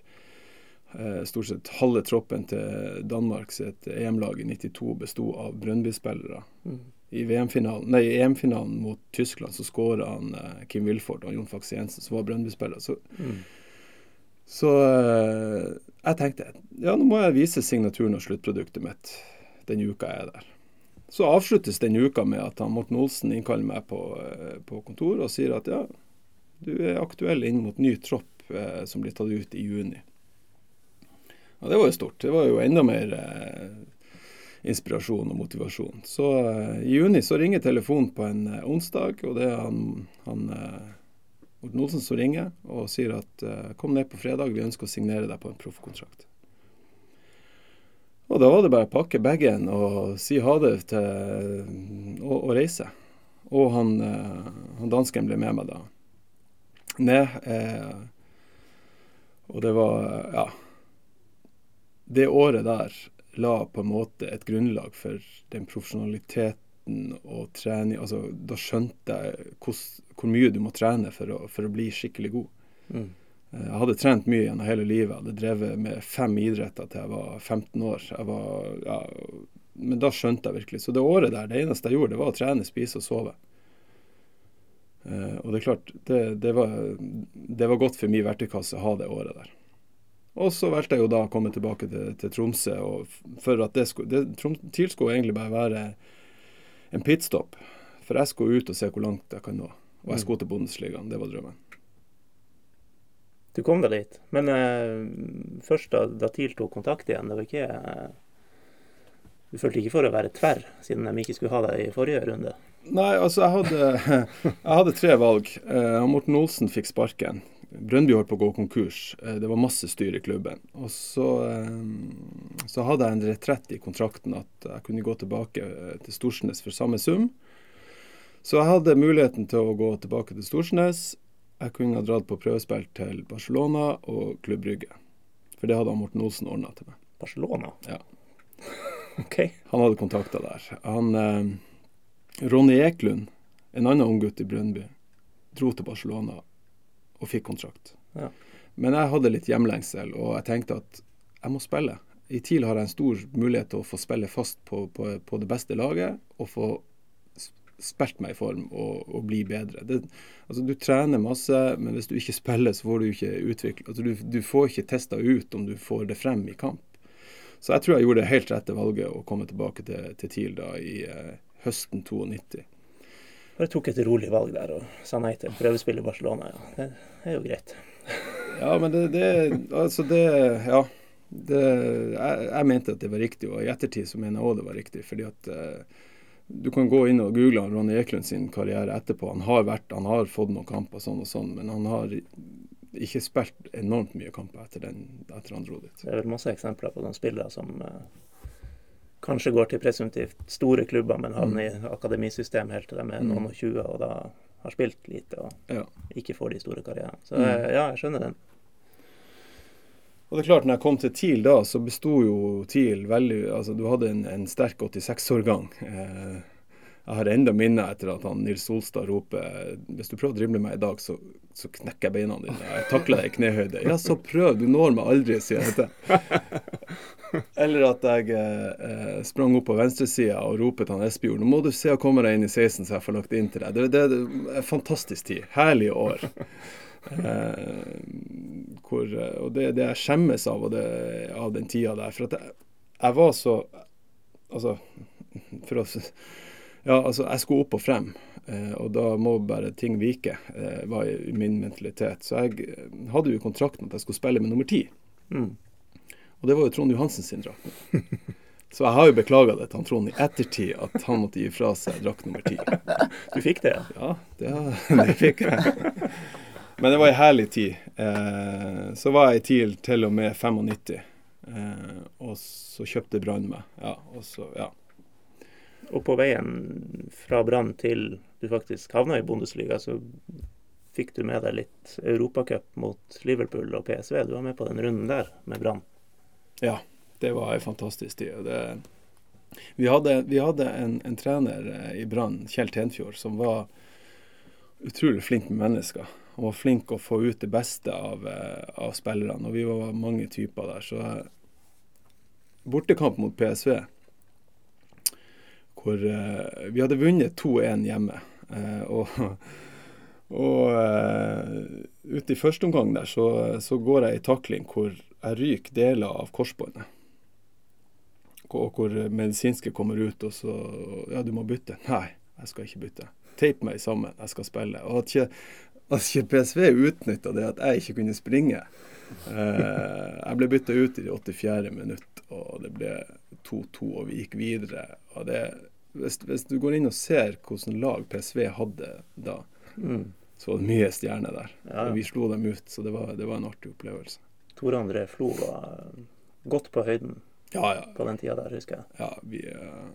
Eh, stort sett halve troppen til Danmark sitt EM-lag i 92 besto av Brøndby-spillere. Mm. I EM-finalen mot Tyskland så skåra han eh, Kim Wilford og Jon Faxe Jensen, som var Brøndby-spiller. Så, Mm. så eh, jeg tenkte ja, nå må jeg vise signaturen og sluttproduktet mitt den uka jeg er der. Så avsluttes den uka med at han Morten Olsen innkaller meg på, eh, på kontoret og sier at ja, du er aktuell inn mot ny tropp eh, som blir tatt ut i juni. Og det var jo stort. Det var jo enda mer eh, inspirasjon og motivasjon. Så eh, i juni så ringer telefonen på en eh, onsdag, og det er han, han eh, Morten Olsen som ringer og sier at kom ned på fredag, vi ønsker å signere deg på en proffkontrakt. Og da var det bare å pakke bagen og si ha det til og, og reise. Og han, han dansken ble med meg da ned. Eh, og det var ja. Det året der la på en måte et grunnlag for den profesjonaliteten og trening Altså, da skjønte jeg hvor, hvor mye du må trene for å, for å bli skikkelig god. Mm. Eh, Jeg hadde trent mye gjennom hele livet. Jeg hadde drevet med fem idretter til jeg var 15 år. Var, ja, men da skjønte jeg virkelig. Så det året der, det eneste jeg gjorde, det var å trene, spise og sove. Uh, og det er klart, det, det, var, det var godt for min verktøykasse å ha det året der. Og så valgte jeg jo da å komme tilbake til, til Tromsø, og for at det skulle TIL skulle egentlig bare være en pitstop. For jeg skulle ut og se hvor langt jeg kan nå. Og jeg skulle til Bundesligaen. Det var drømmen. Du kom deg dit. Men eh, først da, da TIL tok kontakt igjen, det var ikke eh, Du følte ikke for å være tverr, siden de ikke skulle ha deg i forrige runde? Nei, altså, jeg hadde, jeg hadde tre valg. Eh, Morten Olsen fikk sparken. Brøndby holdt på å gå konkurs. Eh, det var masse styr i klubben. Og så, eh, så hadde jeg en retrett i kontrakten at jeg kunne gå tilbake eh, til Storsnes for samme sum. Så jeg hadde muligheten til å gå tilbake til Storsnes. Jeg kunne ha dratt på prøvespill til Barcelona og Klubb Brygge. For det hadde han Morten Olsen ordna til meg. Barcelona? Ja. OK. Han hadde kontakta der. Han, eh, Ronny Eklund, en annen unggutt i Brøndby, dro til Barcelona og fikk kontrakt. Ja. Men jeg hadde litt hjemlengsel, og jeg tenkte at jeg må spille. I TIL har jeg en stor mulighet til å få spille fast på, på, på det beste laget og få spilt meg i form og, og bli bedre. Det, altså, du trener masse, men hvis du ikke spiller, så får du ikke utvikle altså, du, du får ikke testa ut om du får det frem i kamp. Så jeg tror jeg gjorde det helt rette valget å komme tilbake til, til TIL da i eh, høsten 92. Bare tok et rolig valg der og sa nei til prøvespill i Barcelona. Ja. Det er jo greit. Ja, men det, det Altså, det Ja. Det, jeg, jeg mente at det var riktig, og i ettertid så mener jeg òg det var riktig. fordi at eh, du kan gå inn og google Ronny Eklund sin karriere etterpå. Han har vært, han har fått noen kamper sånn og sånn, men han har ikke spilt enormt mye kamper etter, den, etter han dro dit. Det er vel masse eksempler på de spillere som eh, kanskje går til presumptivt store klubber, men havner i akademisystem helt til de er Mm. noen og 20 og da har spilt lite og Ja. ikke får de store karrierene. Så Mm. eh, ja, jeg skjønner den. Og det er klart, når jeg kom til TIL da, så besto jo TIL veldig Altså, du hadde en, en sterk 86-årgang. Eh, jeg har enda minner etter at han Nils Solstad roper Hvis du prøver å drible meg i dag, så, så knekker jeg beina dine. Jeg takler deg i knehøyde. Ja, så prøv. Du når meg aldri, sier jeg til Eller at jeg eh, sprang opp på venstresida og ropte til han Espejord Nå må du se å komme deg inn i 16 så jeg får lagt inn til deg. Det, det, det er en fantastisk tid. Herlige år. Eh, hvor, og det, det jeg skjemmes av, det, av den tida der. For at jeg, jeg var så Altså, for å Ja, altså, jeg skulle opp og frem. Eh, og da må bare ting vike, eh, var min mentalitet. Så jeg eh, hadde jo kontrakten at jeg skulle spille med nummer ti. Mm. Og det var jo Trond Johansen sin drakt. Så jeg har jo beklaga det til Trond i ettertid, at han måtte gi fra seg drakt nummer ti. Du fikk det, ja? Det, det fikk jeg. Men det var ei herlig tid. Så var jeg i TIL til og med 95. Eh, og så kjøpte Brann meg. Ja, og så, ja. Og på veien fra Brann til du faktisk havna i Bundesliga, så fikk du med deg litt Europacup mot Liverpool og PSV. Du var med på den runden der med Brann. ja, det var ei fantastisk tid. Det, vi hadde, vi hadde en, en trener eh, i Brann, Kjell Tenfjord, som var utrolig flink med mennesker. Han var flink å få ut det beste av, eh, av spillerne, og vi var mange typer der. Så eh, bortekamp mot PSV, hvor eh, vi hadde vunnet 2-1 hjemme. Eh, og og eh, ute i første omgang der så, så går jeg i takling hvor jeg ryker deler av korsbåndet. Og hvor medisinske kommer ut og så Ja, du må bytte. Nei, jeg skal ikke bytte. Teip meg sammen, jeg skal spille. Og at ikke, at ikke PSV utnytta det at jeg ikke kunne springe. Jeg ble bytta ut i det 84. minutt, og det ble 2-2, og vi gikk videre. Og det, hvis, hvis du går inn og ser hvordan lag PSV hadde da, Mm. så var det mye stjerner der. Ja. Vi slo dem ut, så det var, det var en artig opplevelse. Tor André Flo var godt på høyden Ja, ja. på den tida der, husker jeg. ja vi, eh,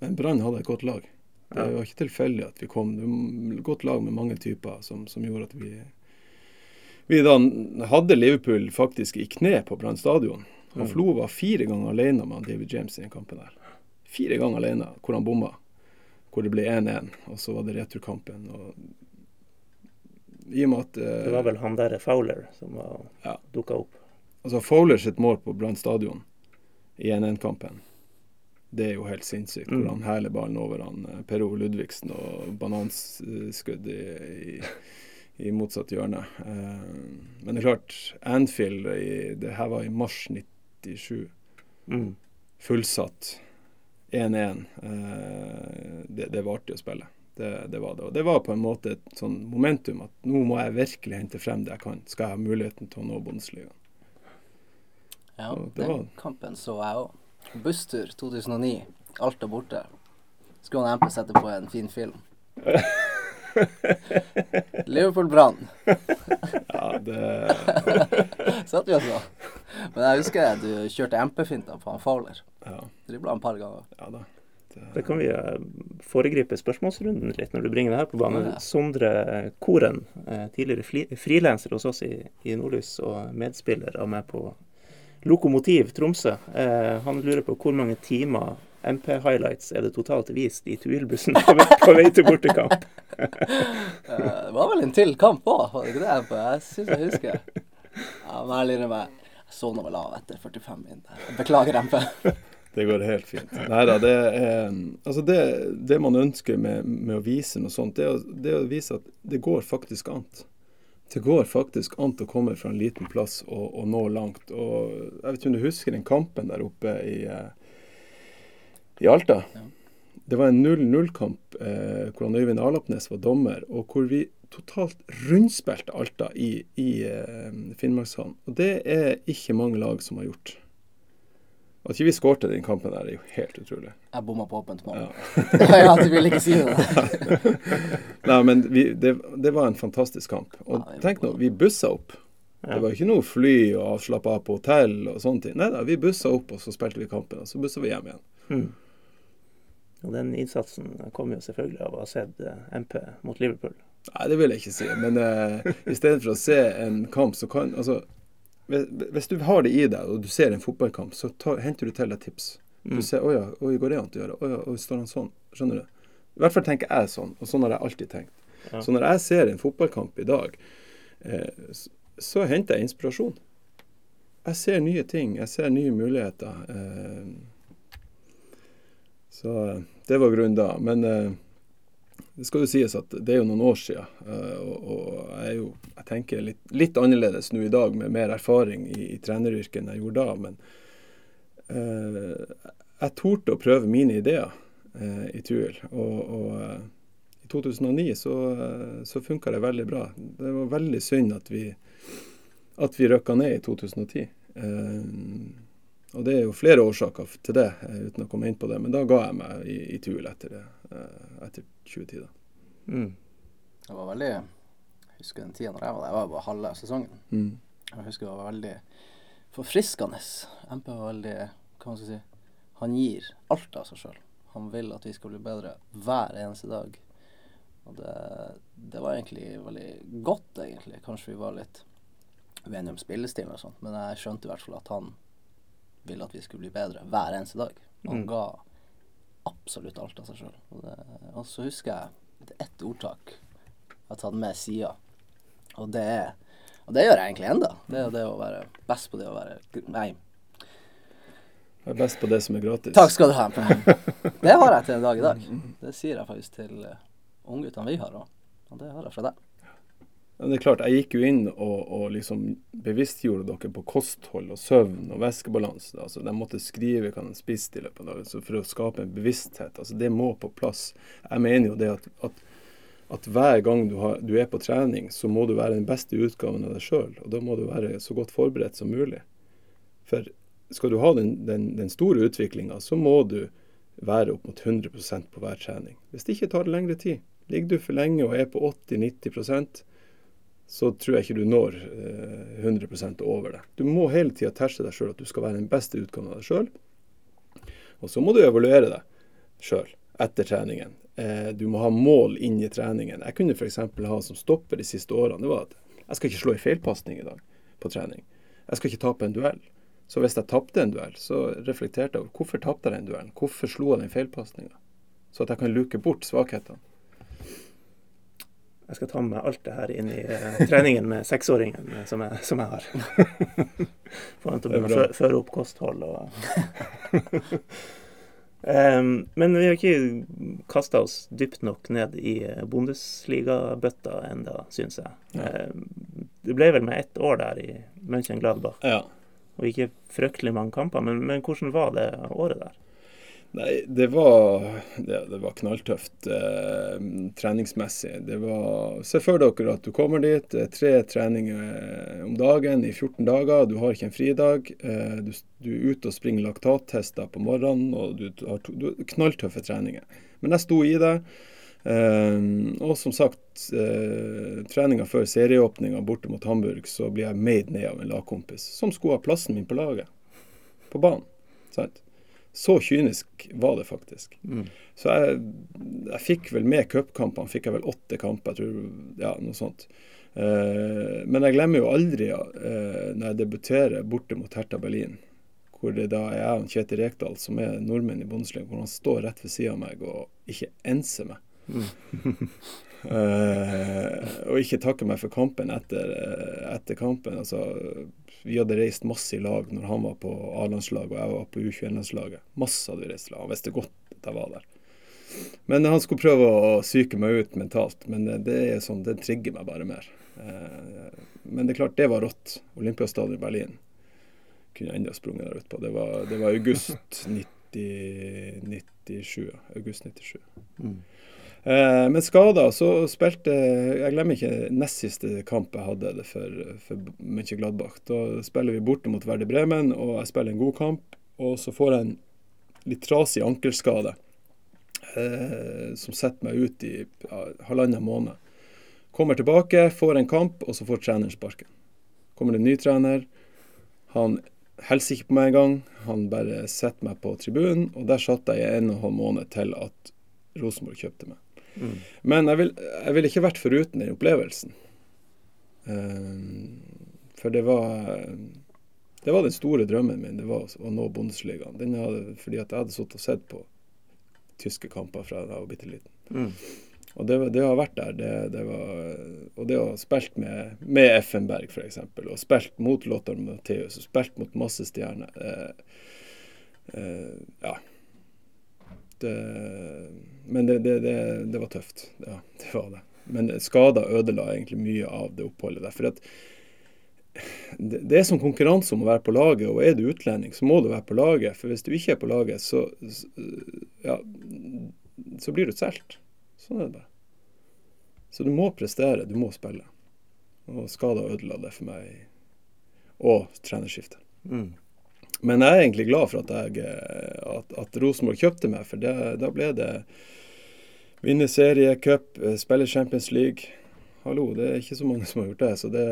men Brann hadde et godt lag. Det var ikke tilfeldig at vi kom. Det var et godt lag med mange typer som, som gjorde at vi Vi da hadde Liverpool faktisk i kne på Brann stadion. Og Mm. Flo var fire ganger alene med David James i den kampen der. Fire ganger alene, hvor han bomma. Hvor det ble 1-1, og så var det returkampen. Og I og med at eh, Det var vel han der Fowler som var, Ja. dukka opp. Altså Fowler sitt mål på Brann stadion i 1-1-kampen, det er jo helt sinnssykt. Mm. Hvor han hæler ballen over han eh, Per Ove Ludvigsen og bananskudd i, i, i motsatt hjørne. Eh, men det er klart, Anfield i, Det her var i mars 97. Mm. Fullsatt. 1-1. Eh, det, det var artig å spille. Det, det var det. Og det var på en måte et sånn momentum at nå må jeg virkelig hente frem det jeg kan, skal jeg ha muligheten til å nå Bundesligaen. Ja, den kampen så jeg òg. Busstur 2009. Alta borte. Skulle han MP sette på en fin film. Liverpool brann. Ja, det, Satt vi også. Men jeg husker at du kjørte MP-finta på han Fowler. ja, Dribla han et par ganger. ja da. Da kan vi eh, foregripe spørsmålsrunden litt når du bringer det her på banen. Ja. Sondre Koren, eh, tidligere frilanser hos oss i, i Nordlys og medspiller av meg på Lokomotiv Tromsø. Eh, han lurer på hvor mange timer MP-highlights er det totalt vist i Tuilbussen på, på vei til bortekamp? Eh, Det var vel en til kamp òg, var det ikke det? Jeg syns jeg husker. Ja, men jeg lurer meg jeg noe vel av etter 45 min. Beklager, MP. Det går helt fint. Nei da, det er Altså, det, det man ønsker med, med å vise noe sånt, det er, det er å vise at det går faktisk an. Det går faktisk an å komme fra en liten plass og, og nå langt. Og jeg vet ikke om du husker den kampen der oppe i, eh, i Alta? Ja. Det var en 0-0-kamp eh, hvor Øyvind Alapnes var dommer, og hvor vi totalt rundspilte Alta i, i eh, Finnmarkshallen. Og det er ikke mange lag som har gjort. At ikke vi skårte den kampen der, er jo helt utrolig. Jeg bomma på åpent mål. Ja. ja, du vil ikke si det. Nei, men vi, det, det var en fantastisk kamp. Og Ja, tenk nå, vi bussa opp. Ja. Det var ikke noe fly og avslappa av på hotell og sånne ting. Nei da, vi bussa opp, og så spilte vi kampen, og så bussa vi hjem igjen. Mm. Og den innsatsen kom jo selvfølgelig av å ha sett eh, MP mot Liverpool. Nei, det vil jeg ikke si. Men uh, for å se en kamp, så kan Altså, hvis, hvis du har det i deg, og du ser en fotballkamp, så tar, henter du til deg tips. Du Mm. ser 'Å ja, oi, går det an å gjøre?' 'Å ja, oi, står han sånn?' Skjønner du? I hvert fall tenker jeg sånn, og sånn har jeg alltid tenkt. Ja. Så når jeg ser en fotballkamp i dag, eh, så, så henter jeg inspirasjon. Jeg ser nye ting, jeg ser nye muligheter. Eh, så eh, det var grunnen da. Men eh, det skal jo sies at det er jo noen år siden, eh, og, jeg jo Jeg tenker litt, litt annerledes nå i dag, med mer erfaring i, i treneryrket enn jeg gjorde da. Men eh, jeg torde å prøve mine ideer eh, i Tuel. Og, og i 2009 så, så funka det veldig bra. Det var veldig synd at vi, at vi røkka ned i 2010. Eh, og det er jo flere årsaker til det, eh, uten å komme inn på det. Men da ga jeg meg i, i Tuil etter, det, eh, etter 2010. da. Mm. Det var veldig Jeg husker den tida når jeg var der. Jeg var bare halve sesongen. Mm. Jeg husker det var veldig forfriskende. MP var veldig Hva man skal si Han gir alt av seg sjøl. Han vil at vi skal bli bedre hver eneste dag. Og det, det var egentlig veldig godt, egentlig. Kanskje vi var litt uenige om spillestilen og sånt, men jeg skjønte i hvert fall at han ville at vi skulle bli bedre hver eneste dag. Han Mm. ga absolutt alt av seg sjøl. Og, og så husker jeg det er ett ordtak jeg har tatt med sida, og det er og det gjør jeg egentlig enda. Det er jo det å være best på det å være Nei, Jeg er best på det som er gratis. takk skal du ha. Det har jeg til en dag i dag. Det sier jeg faktisk til uh, ungguttene vi har òg. Og det har jeg fra deg. Det er klart, Jeg gikk jo inn og, og liksom bevisstgjorde dere på kosthold og søvn og væskebalanse. Altså, de måtte skrive hva de spiste i løpet av dagen for å skape en bevissthet. Altså, Det må på plass. Jeg mener jo det at, at, at hver gang du, har, du er på trening, så må du være den beste utgaven av deg sjøl. Og da må du være så godt forberedt som mulig. For skal du ha den, den, den store utviklinga, så må du være opp mot 100% på hver trening. Hvis det ikke tar det lengre tid. Ligger du for lenge og er på 80-90 så tror jeg ikke du når eh, 100% over det. Du må hele tida terse deg sjøl at du skal være den beste utgaven av deg sjøl. Og så må du evaluere deg sjøl etter treningen. Eh, du må ha mål inn i treningen. Jeg kunne f.eks. ha som stopper de siste årene det var at jeg skal ikke slå en feilpasning i dag på trening. Jeg skal ikke tape en duell. Så hvis jeg tapte en duell, så reflekterte jeg over hvorfor tapte jeg den duellen. Hvorfor slo jeg den feilpasninga? Så at jeg kan luke bort svakhetene. Jeg skal ta med alt det her inn i eh, treningen med seksåringen eh, som, jeg, som jeg har. Få han til å begynne å føre opp kosthold og um, Men vi har ikke kasta oss dypt nok ned i eh, Bundesliga-bøtta enda, syns jeg. Ja. Det ble vel med ett år der i Mönchengladbach, Ja. og ikke fryktelig mange kamper. Men, men hvordan var det året der? Nei, det var, det, det var knalltøft eh, treningsmessig. Det var Se for dere at du kommer dit, er tre treninger om dagen i 14 dager. Du har ikke en fridag. Eh, du, du, er ute og springer laktattester på morgenen, og du har to, du, knalltøffe treninger. Men jeg sto i det. Eh, og som sagt, eh, treninga før serieåpninga borte mot Hamburg, så blir jeg made ned av en lagkompis som skulle ha plassen min på laget. På banen. Sant? Så kynisk var det faktisk. Mm. Så jeg, jeg, fikk vel med cupkampene, fikk jeg vel åtte kamper, jeg tror, ja, noe sånt. Uh, men jeg glemmer jo aldri uh, når jeg debuterer borte mot Hertha Berlin, hvor det da er jeg og Kjetil Rekdal, som er nordmenn i Bundesliga, hvor han står rett ved siden av meg og ikke enser meg. Mm. uh, og ikke takke meg for kampen etter, etter kampen. Altså, vi hadde reist masse i lag når han var på A-landslaget og jeg var på U21-landslaget. Masse hadde vi reist i lag. Han visste godt at jeg var der. Men han skulle prøve å psyke meg ut mentalt. Men det er sånn, det trigger meg bare mer. Eh, men det er klart, det var rått. Olympiastadion i Berlin kunne jeg enda sprunget der utpå. Det det var august 90, 97. August 97. Mm. Eh, men skader, så spilte Jeg glemmer ikke nest siste kamp jeg hadde det for, for Mönchengladbach. Da spiller vi borte mot Verde Bremen, og jeg spiller en god kamp. Og så får jeg en litt trasig ankelskade eh, som setter meg ut i ja, halvannen måned. Kommer tilbake, får en kamp, og så får treneren sparken. Kommer det en ny trener. Han hilser ikke på meg engang. Han bare setter meg på tribunen, og der satt jeg i en og en halv måned til at Rosenborg kjøpte meg. Mm. Men jeg ville vil ikke vært foruten den opplevelsen. Uh, for det var Det var den store drømmen min, det var å nå Bundesligaen. Den hadde, fordi at jeg hadde sittet og sett på tyske kamper fra jeg var bitte liten. Mm. Og det, det, har vært der. Det, det var, og det å ha spilt med, med Effenberg, f.eks., og spilt mot Lothar Matheus, og spilt mot masse stjerner eh, eh, Ja. Det, men det, det, det, var tøft. Ja, det var det. Men skader ødela egentlig mye av det oppholdet der. For at det er som konkurranse om å være på laget, og er du utlending, så må du være på laget. For hvis du ikke er på laget, så, ja, så blir du solgt. Sånn er det bare. Så du må prestere, du må spille. Og skader ødela det for meg. Og trenerskiftet. Mm. Men jeg er egentlig glad for at, jeg, eh, at, at Rosenborg kjøpte meg, for det, da ble det vinne serie, cup, eh, spille Champions League. Hallo, det er ikke så mange som har gjort det. Så det,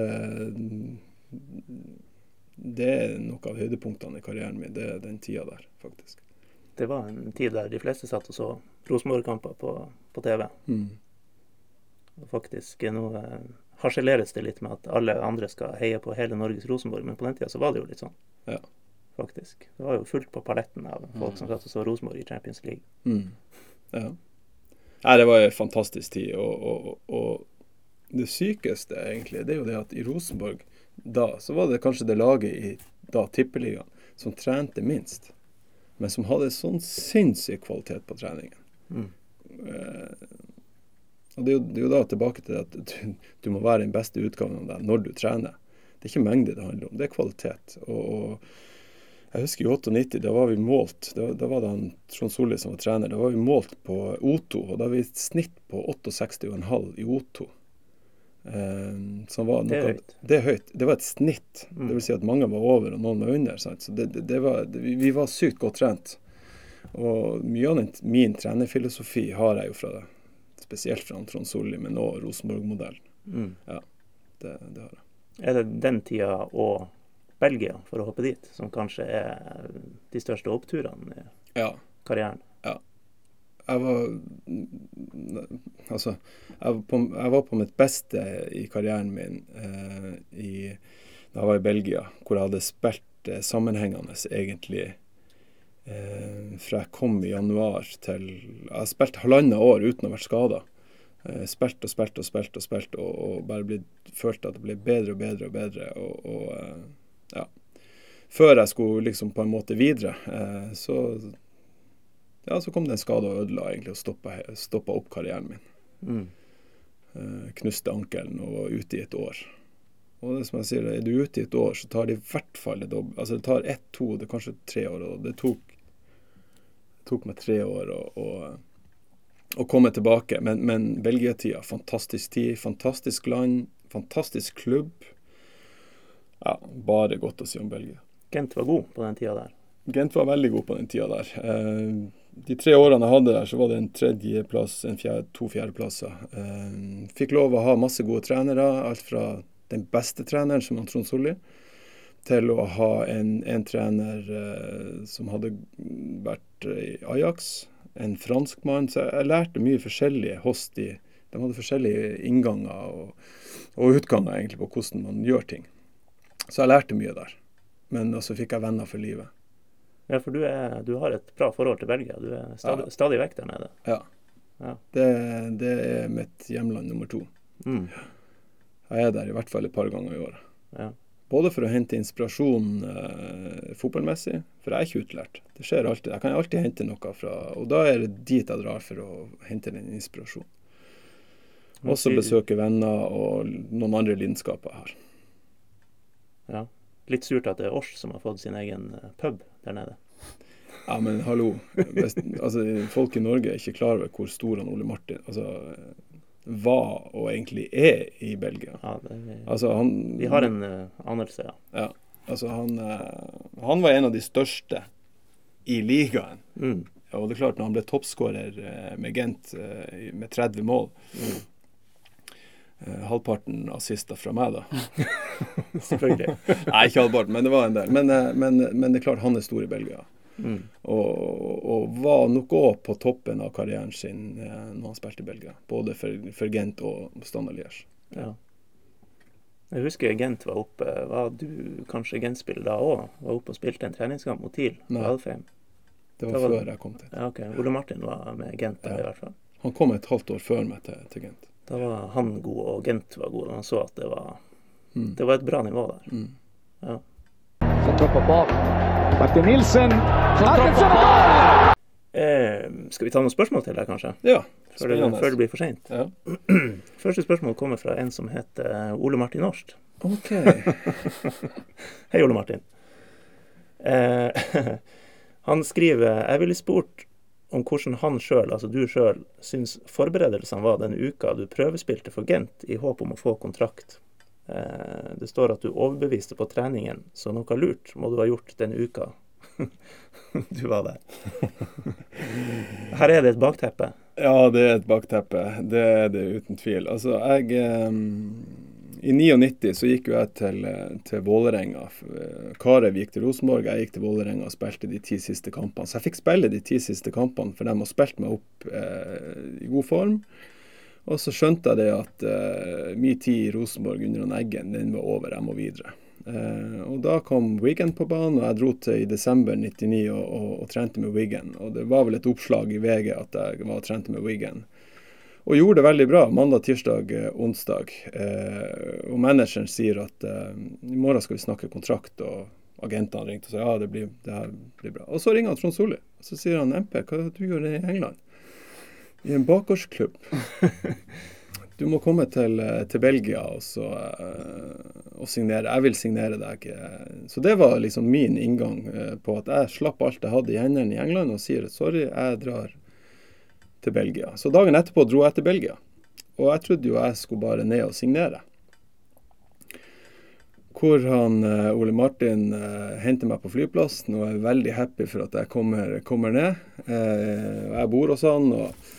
det er noe av høydepunktene i karrieren min, det er den tida der, faktisk. Det var en tid der de fleste satt og så Rosenborg-kamper på, på, TV. Mm. Faktisk nå eh, harseleres det litt med at alle andre skal heie på hele Norges Rosenborg, men på den tida så var det jo litt sånn. Ja faktisk. Det var jo fullt på paletten av folk som satt og så Rosenborg i Champions League. Mm. Ja. Nei, det var en fantastisk tid. Og, og, og, det sykeste, egentlig, det er jo det at i Rosenborg da, så var det kanskje det laget i da Tippeligaen som trente minst, men som hadde sånn sinnssyk kvalitet på treningen. Mm. Eh, og det er, jo, det er, jo, da tilbake til at du, du må være den beste utgaven av deg når du trener. Det er ikke mengde det handler om, det er kvalitet. og, og jeg husker i 98, da var vi målt Da, da var det han Trond Solli som var trener. Da var vi målt på O2, og da var vi et snitt på 68,5 i O2. Um, noe, det er. Det er høyt. Det var et snitt. Mm. Det vil si at mange var over og noen var under. Sant? Så det, det, det var, vi var sykt godt trent. Og mye av den, min trenerfilosofi har jeg jo fra det. Spesielt fra Trond Solli, men også Rosenborg-modellen. Mm. Ja, det, det har jeg. Er det den tida og Belgia for å hoppe dit, som kanskje er de største oppturene i ja. karrieren. Ja. Jeg var Altså, jeg var, på, jeg var på mitt beste i karrieren min eh, i, da jeg var i Belgia, hvor jeg hadde spilt eh, sammenhengende egentlig eh, fra jeg kom i januar til Jeg har spilt halvannet år uten å ha vært skada. Eh, spilt og spilt og spilt og spilt og, og bare blitt, følt at det ble bedre og bedre og bedre. og, og eh, ja, før jeg skulle liksom på en måte videre, eh, så, ja, så kom det en skade og ødela egentlig og stoppa, stoppa opp karrieren min. Mm. Eh, knuste ankelen og var ute i et år. Og det som jeg sier, Er du ute i et år, så tar det i hvert fall det dobbelt. Altså det tar ett, to, det er kanskje tre år. Og det tok, tok meg tre år å, å komme tilbake. Men, men Belgia-tida, fantastisk tid, fantastisk land, fantastisk klubb. Ja, bare godt å si om Belgia. Gent var god på den tida der. Gent var veldig god på den tida der. Eh, de tre årene jeg hadde der, så var det en tredjeplass, en fjerde, to fjerdeplasser. Eh, fikk lov å ha masse gode trenere. Alt fra den beste treneren, som Trond Solli, til å ha en, en trener eh, som hadde vært i Ajax. En franskmann. Så jeg lærte mye forskjellig hos de. De hadde forskjellige innganger og, og utganger egentlig på hvordan man gjør ting. Så jeg lærte mye der. Men også fikk jeg venner for livet. Ja, for du, er, du har et bra forhold til Belgia. Du er stadig, Ja. stadig vekk der nede. Ja. Ja. Det, det er mitt hjemland nummer to. Mm. Jeg er der i hvert fall et par ganger i året. Ja. Både for å hente inspirasjon eh, fotballmessig, for jeg er ikke utlært. Det skjer alltid. Jeg kan alltid hente noe fra Og da er det dit jeg drar for å hente den inspirasjonen. Også besøke venner og noen andre lidenskaper jeg har. Ja. Litt surt at det er Års som har fått sin egen eh, pub der nede. Ja, men hallo. Best, altså, folk i Norge er ikke klar over hvor stor han Ole Martin altså, var og egentlig er i Belgia. Ja, det, Altså, han, vi har en uh, anelse, ja. Ja, altså han, uh, han var en av de største i ligaen. Mm. Og det er klart, når han ble toppskårer med Gent med 30 mål Mm. Eh, Halvparten assister fra meg, da. Selvfølgelig. Nei, ikke halvparten, men det var en del. Men, eh, men, men det er klart, han er stor i Belgia. Mm. Og, og var nok òg på toppen av karrieren sin eh, når han spilte i Belgia. Både for, for Gent og Standard Liège. Ja. Jeg husker Gent var oppe. Var du kanskje Gent-spiller da òg? Var oppe og spilte en treningskamp mot TIL på. Alfheim? Det Det var var- før jeg kom til. Ja, ok. Ole Martin var med Gent da, Ja. i hvert fall. Han kom et halvt år før meg til, til Gent. Da var han god, og Gent var god. Han så at det var, Mm. det var et bra nivå der. Mm. Ja. Martin Nilsen. Eh, skal vi ta noen spørsmål til deg, kanskje? Ja, Før det, før det blir for seint. Ja. Første spørsmål kommer fra en som heter eh, Ole Martin Årst. OK. Hei, Ole Martin. Eh, han skriver Jeg ville spurt om hvordan han sjøl, altså du sjøl, syns forberedelsene var den uka du prøvespilte for Gent i håp om å få kontrakt. Eh, det står at du overbeviste på treningen, så noe lurt må du ha gjort den uka du var der. Her er det et bakteppe. Ja, det er et bakteppe. Det er det uten tvil. Altså, jeg eh, I 99 så gikk jo jeg til, eh, til Vålerenga. Eh, Karev gikk til Rosenborg, jeg gikk til Vålerenga og spilte de ti siste kampene. Så jeg fikk spille de ti siste kampene, for de har spilt meg opp eh, i god form. Og så skjønte jeg det at eh, min tid i Rosenborg under den Eggen, den var over, jeg må videre. Eh, og da kom Wigan på banen, og jeg dro til i desember 99 og, og, og trente med Wigan. Og det var vel et oppslag i VG at jeg var og trente med Wigan. Og gjorde det veldig bra mandag, tirsdag, eh, onsdag. Eh, og manageren sier at eh, i morgen skal vi snakke kontrakt, og agentene ringte og sa ja, det, blir, det her blir bra. Og så ringer han Trond Solli, og så sier han MP, hva er det du gjør i England? I en bakgårdsklubb. Du må komme til, eh, til Belgia og, så, eh, og signere. Jeg vil signere deg. eh. Så det var liksom min inngang på at jeg slapp alt jeg hadde i hendene i England og sier sorry, jeg drar til Belgia. Så dagen etterpå dro jeg til Belgia. Og jeg trodde jo jeg skulle bare ned og signere. Hvor han, eh, Ole Martin eh, henter meg på flyplassen og er veldig happy for at jeg kommer, kommer ned. Eh, jeg bor hos han. og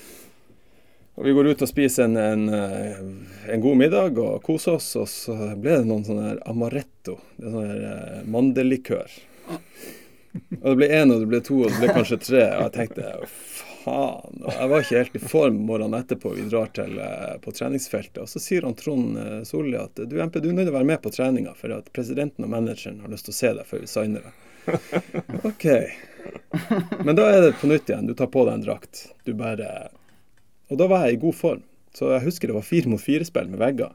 og vi går ut og spiser en, en, en god middag og koser oss, og så ble det noen sånne amaretto. Det er sånn her mandellikør. Og det ble én, og det ble to, og det ble kanskje tre. Og jeg tenkte faen. Og jeg var ikke helt i form morgenen etterpå. Vi drar til eh, på treningsfeltet. Og så sier han Trond eh, Solli at du MP, du er nødt til å være med på treninga, for at presidenten og manageren har lyst til å se deg før vi signer deg. OK. Men da er det på nytt igjen. Du tar på deg en drakt. Du bare og da var jeg i god form. Så jeg husker det var fire mot fire-spill med vegger.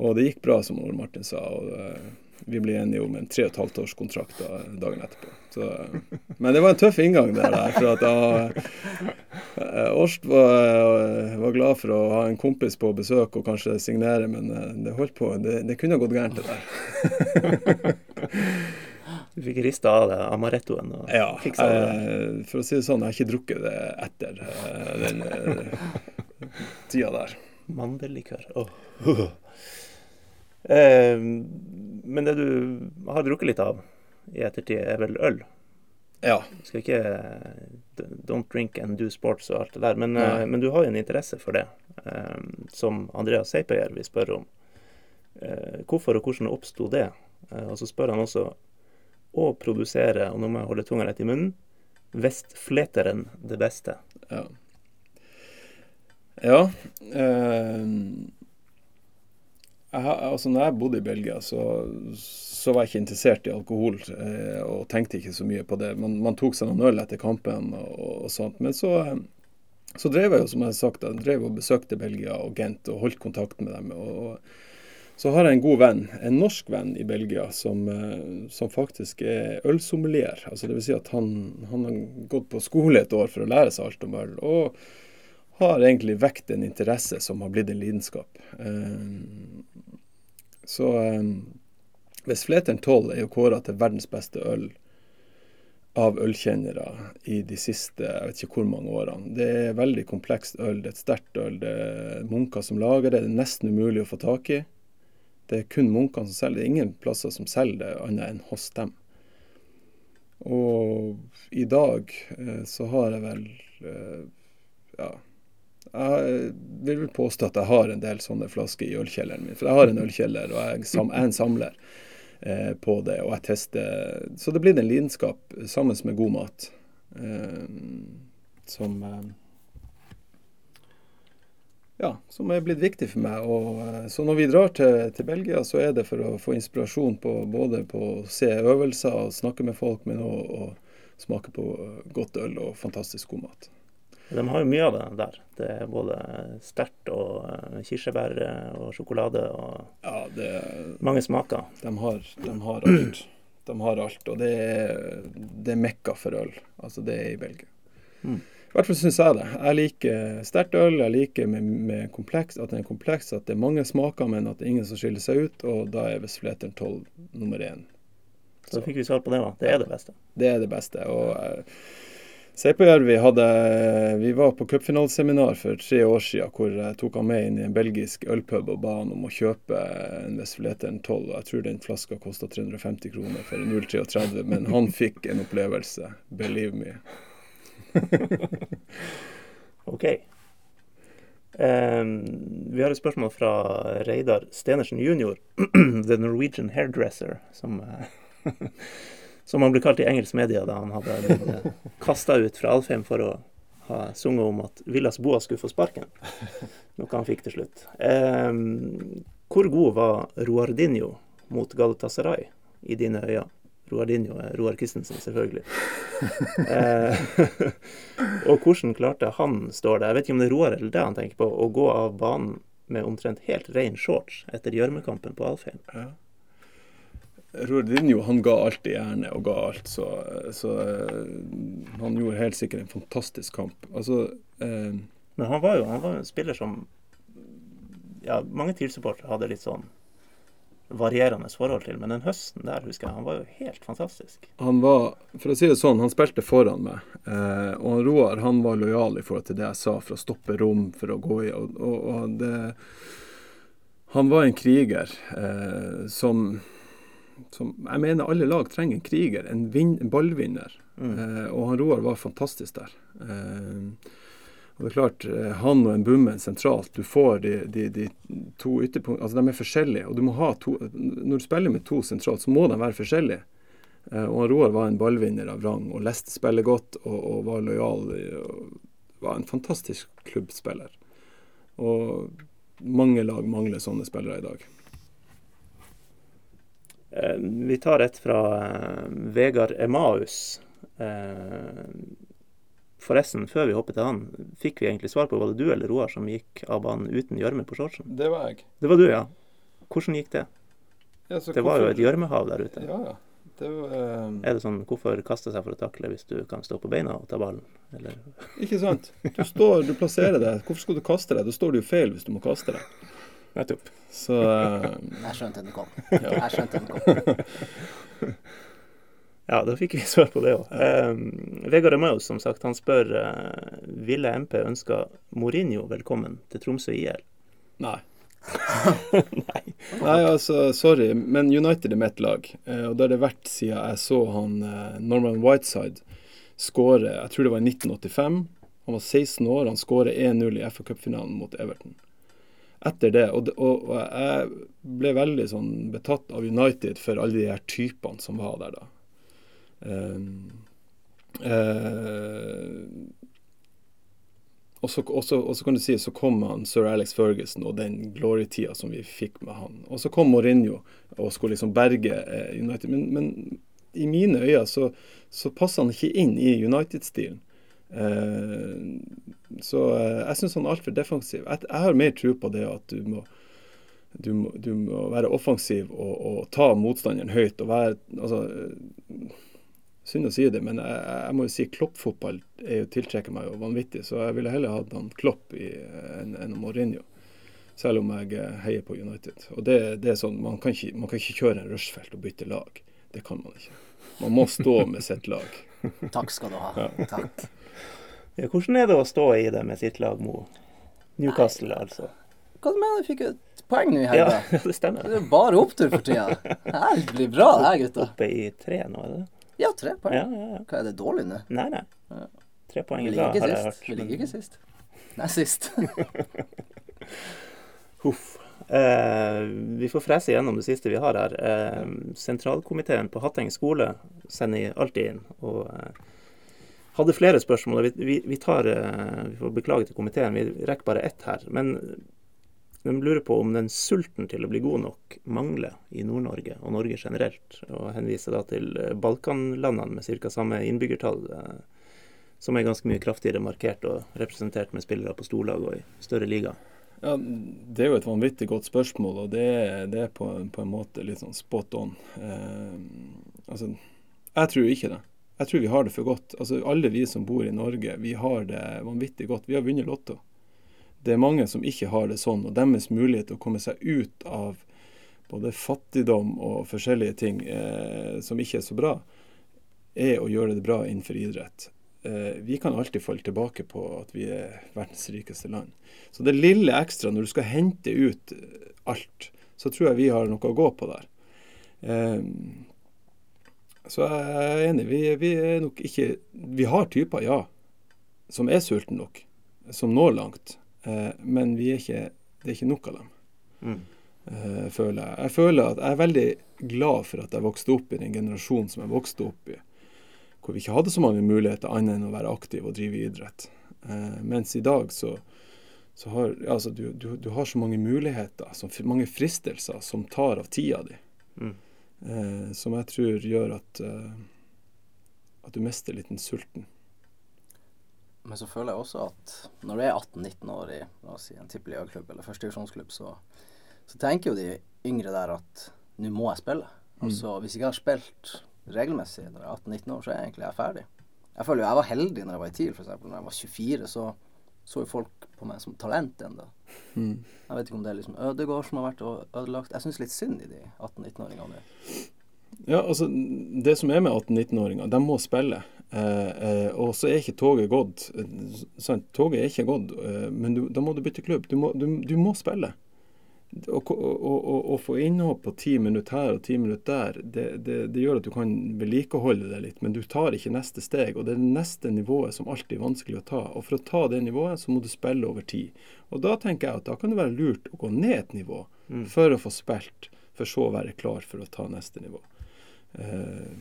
Og det gikk bra, som Ole Martin sa. og eh, Vi ble enige om en tre og et halvt års kontrakt da, dagen etterpå. Så, eh, men det var en tøff inngang der. der for at uh, Årst var, eh, var glad for å ha en kompis på besøk og kanskje signere, men eh, det holdt på. Det, det kunne gått gærent, det der. Du fikk rista av deg amarettoen og Ja, fiksa det. Ja, for å si det sånn, jeg har ikke drukket det etter eh, den eh, tida der. Mandellikør. Åh. Eh, men det du har drukket litt av i ettertid, er vel øl? Ja. Du skal ikke Don't drink and do sports og alt det der, men, eh, men du har jo en interesse for det, eh, som Andreas Seipeyer vil spørre om. Eh, hvorfor og hvordan oppsto det? Og så spør han også å produsere, og nå må jeg holde tunga rett i munnen, Vestfleteren det beste. Ja. ja eh, altså når jeg bodde i Belgia, så, så var jeg ikke interessert i alkohol eh, og tenkte ikke så mye på det. Man, man tok seg noen øl etter kampen og, og sånt. Men så, eh, så drev jeg jo, som jeg har sagt, jeg drev og besøkte Belgia og Gent og holdt kontakt med dem. Og, og så har jeg en god venn, en norsk venn i Belgia, som, eh, som faktisk er ølsommelier. Altså vil si at han, han har gått på skole et år for å lære seg alt om øl. og har egentlig vekt en interesse som har blitt en lidenskap. Eh, så eh, hvis Fleteren 12 er jo kåra til verdens beste øl av ølkjennere i de siste jeg vet ikke hvor mange årene. Det er veldig komplekst øl, det er et sterkt øl. Det er munker som lager det, det er nesten umulig å få tak i. Det er kun munkene som selger det. Er ingen plasser som selger det annet enn hos dem. Og i dag eh, så har jeg vel ja, jeg vil vel påstå at jeg har en del sånne flasker i ølkjelleren min. For jeg har en ølkjeller, og jeg er en samler eh, på det. Og jeg tester Så det blir en lidenskap sammen med god mat. Eh, som eh, Ja, som er blitt viktig for meg. Og, eh, så når vi drar til, til Belgia, så er det for å få inspirasjon på både på å se øvelser og snakke med folk, men òg å smake på eh, godt øl og fantastisk god mat. De har jo mye av det der. Det er både sterkt og eh, kirsebær eh, og sjokolade og Ja, det mange smaker. De har, de har alt. De har alt, og det er, det er mekka for øl. Altså, det er i Belgia. Mm. I hvert fall syns jeg det. Jeg liker sterkt øl. Jeg liker med, med kompleks, at det er kompleks, at det er mange smaker, men at det er ingen som skiller seg ut. Og da er visst Fleteren 12 nummer én. Så fikk vi svar på det, da. Det er det beste. Det er det beste. Og eh, Seipajärvi hadde Vi var på cupfinaleseminar for tre år siden hvor jeg tok han med inn i en belgisk ølpub og ba han om å kjøpe en Westfleteren 12. Og jeg tror den flaska kosta 350 kroner for en 0,33, men han fikk en opplevelse. Believe me. OK. Um, vi har et spørsmål fra Reidar Stenersen jr., the Norwegian hairdresser, som, eh, som han ble kalt i engelsk media da han hadde blitt kasta ut fra Alfheim for å ha sunget om at Villas Boa skulle få sparken, noe han fikk til slutt. Eh, hvor god var Roardinho mot Galatasaray i dine øyne? Roardinho er Roar Christensen, selvfølgelig. Eh, og hvordan klarte han, står det, jeg vet ikke om det er Roar eller det han tenker på, å gå av banen med omtrent helt ren shorts etter gjørmekampen på Alfheim? Rodinho han ga alt i jernet og ga alt, så, så eh, han gjorde helt sikkert en fantastisk kamp. Altså eh, Men han var jo han var en spiller som ja, mange TIL-supportere hadde litt sånn varierende forhold til, men den høsten der, husker jeg, han var jo helt fantastisk. Han var, for å si det sånn, han spilte foran meg. Eh, og Roar han var lojal i forhold til det jeg sa, for å stoppe rom, for å gå i. Og, og, og det Han var en kriger eh, som, som Jeg mener alle lag trenger en kriger, en, vin, en ballvinner. Eh, og han Roar var fantastisk der. Eh, og det er klart, eh, Han og en Bummen sentralt, du får de, de, de to ytterpunktene altså De er forskjellige. og du må ha to, Når du spiller med to sentralt, så må de være forskjellige. Eh, og Roar var en ballvinner av rang og leste spillet godt og, og var lojal. Og var en fantastisk klubbspiller. Og mange lag mangler sånne spillere i dag. Eh, vi tar et fra eh, Vegard Emaus. Eh, forresten, før vi hoppet til han, fikk vi egentlig svar på var det du eller Roar som gikk av banen uten gjørme på shortsen? Det var jeg. Det var du, ja. Hvordan gikk det? Ja, så Det var jo et gjørmehav der ute. Ja, ja. Det var, eh, Er det sånn hvorfor kaste seg for å takle hvis du kan stå på beina og ta ballen? Eller Ikke sant? Du står, du plasserer deg. Hvorfor skal du kaste deg? Da står du jo feil hvis du må kaste deg. Nettopp. Så eh, Jeg skjønte den kom. Jeg skjønte den kom. Ja, da fikk vi svar på det òg. Um, Vegard Amaus, som sagt, han spør uh, ville MP ønska Mourinho velkommen til Tromsø IL. Nei. Nei. Nei, altså, sorry, men United er mitt lag. Eh, og det har det vært siden jeg så han eh, Norman Whiteside skåre Jeg tror det var i 1985. Han var 16 år, han skårer 1-0 i FA Cup-finalen mot Everton. Etter det, og, og, og, jeg ble veldig sånn betatt av United for alle de her typene som var der da. Um, uh, og så, kan du si så kom han sir Alex Ferguson og den glory-tida som vi fikk med han. Og så kom Mourinho og skulle liksom berge eh, United. Men, men, i mine øyne så, så passer han ikke inn i United-stilen. Eh, så eh, jeg syns han er altfor defensiv. Jeg, har mer tro på det at du må, du må, du må være offensiv og, og, ta motstanderen høyt. og være, altså Synd å si det, men jeg, jeg må jo si kloppfotball tiltrekker meg jo vanvittig. Så jeg ville heller hatt han Klopp enn en Mourinho. Selv om jeg eh, heier på United. Og det, det er sånn, man kan, ikke, man kan, ikke, kjøre en rushfelt og bytte lag. Det kan man ikke. Man må stå med sitt lag. Takk skal du ha. Ja. Takk. Ja, hvordan er det å stå i det med sitt lag, Mo? Newcastle, Nei. altså. Hva du mener du fikk et poeng nå i helga? Ja, det stemmer. Det er bare opptur for tida. Det blir bra, det her, gutta. Oppe i tre nå, er det? Ja, tre poeng. Ja, ja, ja. Hva er det dårlig nå? Nei, nei. Tre poeng i dag, har jeg hørt. Vi ligger ikke sist. Nei, sist. Huff. Eh, vi får frese gjennom det siste vi har her. Eh, sentralkomiteen på Hatteng skole sender alltid inn. og eh, hadde flere spørsmål. Vi, vi, tar, eh, vi får beklage til komiteen, vi rekker bare ett her. Men de lurer på om den sulten til å bli god nok mangler i Nord-Norge og Norge generelt. Og henviser da til eh, Balkanlandene med ca. samme innbyggertall, eh, som er ganske mye kraftigere markert og representert med spillere på storlag og i større liga. Ja, Det er jo et vanvittig godt spørsmål, og det, det er på, på, en måte litt sånn spot on. Eh, altså, jeg tror ikke det. Jeg tror vi har det for godt. Altså, Alle vi som bor i Norge, vi har det vanvittig godt. Vi har vunnet Lotto det er mange som ikke har det sånn, og deres mulighet til å komme seg ut av både fattigdom og forskjellige ting eh, som ikke er så bra, er å gjøre det bra innenfor idrett. Eh, vi kan alltid falle tilbake på at vi er verdens rikeste land. Så det lille ekstra, når du skal hente ut alt, så tror jeg vi har noe å gå på der. Eh, så jeg er enig. Vi, vi, er nok ikke Vi har typer, ja, som er sultne nok, som når langt. Eh, men er ikke, det er ikke nok av dem, mm. Eh, føler jeg. Jeg føler at jeg er veldig glad for at jeg vokste opp i den generasjonen som jeg vokste opp i, hvor vi ikke hadde så mange muligheter annet enn å være aktiv og drive idrett. Eh, mens i dag så, så har altså, du, du, du, har så mange muligheter, så mange fristelser, som tar av tida di. Mm. Som jeg tror gjør at, at du mister litt den sulten. Men så føler jeg også at når du er 18-19 år i la oss si, en tippeliagaklubb eller førstedivisjonsklubb, så, så tenker jo de yngre der at nå må jeg spille. Altså Hvis jeg ikke har spilt regelmessig når jeg er 18-19 år, så er jeg egentlig jeg ferdig. Jeg føler jo jeg var heldig når jeg var i TIL, f.eks. Når jeg var 24, så så jo folk på meg som talent ennå. Mm. Jeg vet ikke om det er liksom Ødegård som har vært ødelagt. Jeg syns litt synd i de 18-19-åringene. Ja, altså Det som er med 18-19-åringer, de må spille. Eh, eh, og så er ikke toget gått. Sant? Toget er ikke gått, eh, men du, da må du bytte klubb. Du må, du, du må spille. Å få innhopp på ti minutter her og ti minutter der, det, det, det, gjør at du kan vedlikeholde det litt, men du tar ikke neste steg. Og det er det neste nivået som alltid er vanskelig å ta. Og for å ta det nivået, så må du spille over tid. Og da tenker jeg at da kan det være lurt å gå ned et nivå mm. for å få spilt, for så å være klar for å ta neste nivå. Eh,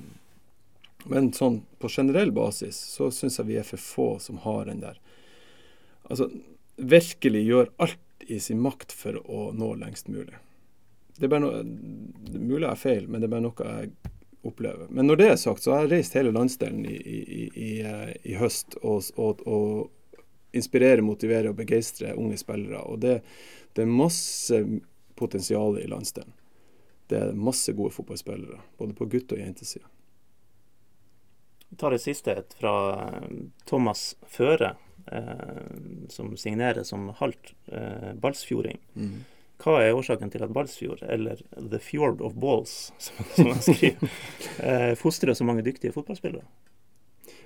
men sånn på generell basis så syns jeg vi er for få som har den der Altså virkelig gjør alt i sin makt for å nå lengst mulig. Det er bare noe det er Mulig jeg er feil, men det er bare noe jeg opplever. Men når det er sagt, så har jeg reist hele landsdelen i, i, i, i høst og, og, og inspirere, motivere og begeistre unge spillere. Og det, det er masse potensial i landsdelen. Det er masse gode fotballspillere, både på gutt- og jentesida. Vi tar det siste fra eh, Thomas Føre, eh, som signerer som halvt eh, balsfjording. Mm. Hva er årsaken til at Balsfjord, eller The Fjord of Balls, som, som han skriver, eh, fostrer så mange dyktige fotballspillere?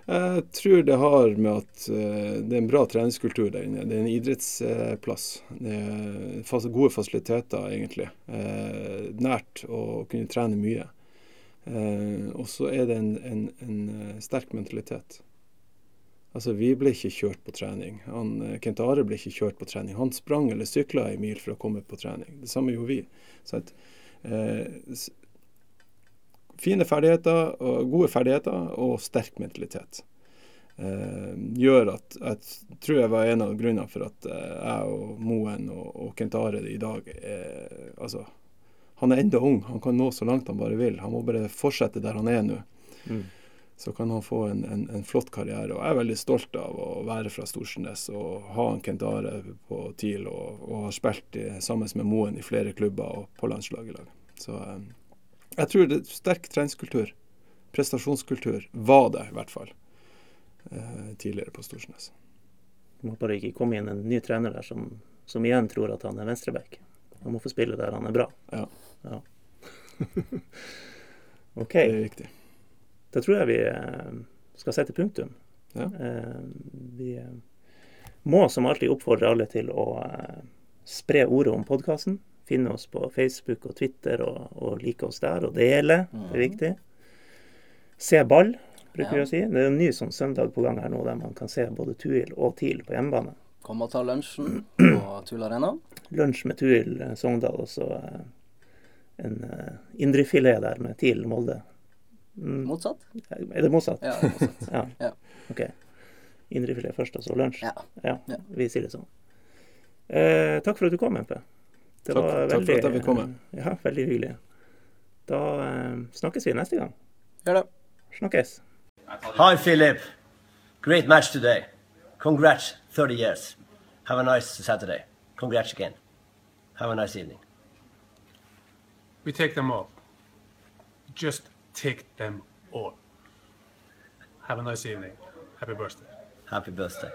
Jeg tror det har med at eh, det er en bra treningskultur der inne. Det er en idrettsplass. Det er gode fasiliteter, egentlig. Eh, nært å kunne trene mye. Eh, og så er det en, en, en eh, sterk mentalitet. Altså, vi ble ikke kjørt på trening. Han, eh, Kent Are ble ikke kjørt på trening. Han sprang eller sykla en mil for å komme på trening. Det samme gjorde vi. At, eh, fine ferdigheter, og gode ferdigheter og sterk mentalitet eh, gjør at Jeg tror jeg var en av grunnene for at eh, jeg og Moen og, og Kent Are i dag eh, Altså, han er enda ung. Han kan nå så langt han bare vil. Han må bare fortsette der han er nå. Mm. Så kan han få en, en, en flott karriere. Og jeg er veldig stolt av å være fra Storsnes og ha en Kent Are på TIL og, og har spilt i, sammen med Moen i flere klubber og på landslaget i lag. Så eh, jeg tror det er sterk treningskultur, prestasjonskultur, var det i hvert fall eh, tidligere på Storsnes. Du må bare ikke komme inn en ny trener der som, som igjen tror at han er venstreback. Han må få spille der han er bra. Ja. Ja. OK. Det er viktig. Da tror jeg vi eh, skal sette punktum. Ja. Eh, Vi eh, må som alltid oppfordre alle til å spre ordet om podkasten. Finne oss på Facebook og Twitter og, og like oss der, og dele. Det er viktig. Se ball, bruker vi Ja. å si. Det er en ny sånn søndag på gang her nå der man kan se både Tuil og TIL på hjemmebane. Kom og ta lunsjen på Tuil Arena. Lunsj med Tuil Sogndal, og så en indrefilet der med TIL Molde. Mm. Motsatt? Er det motsatt? Ja, det er motsatt. Ja. Ja. OK. Indrefilet først, og så lunsj? Ja. Ja, vi sier det sånn. Eh, takk for at du kom, MP. Det Takk- takk for at jeg fikk komme. Ja, veldig hyggelig. Da eh, snakkes vi neste gang. Gjør det. Snakkes. Hi, Philip. Great match today. Congrats, 30 years. Have a nice Saturday. Congrats again. Have a nice evening. We take them all. Just take them all. Have a nice evening. Happy birthday. Happy birthday.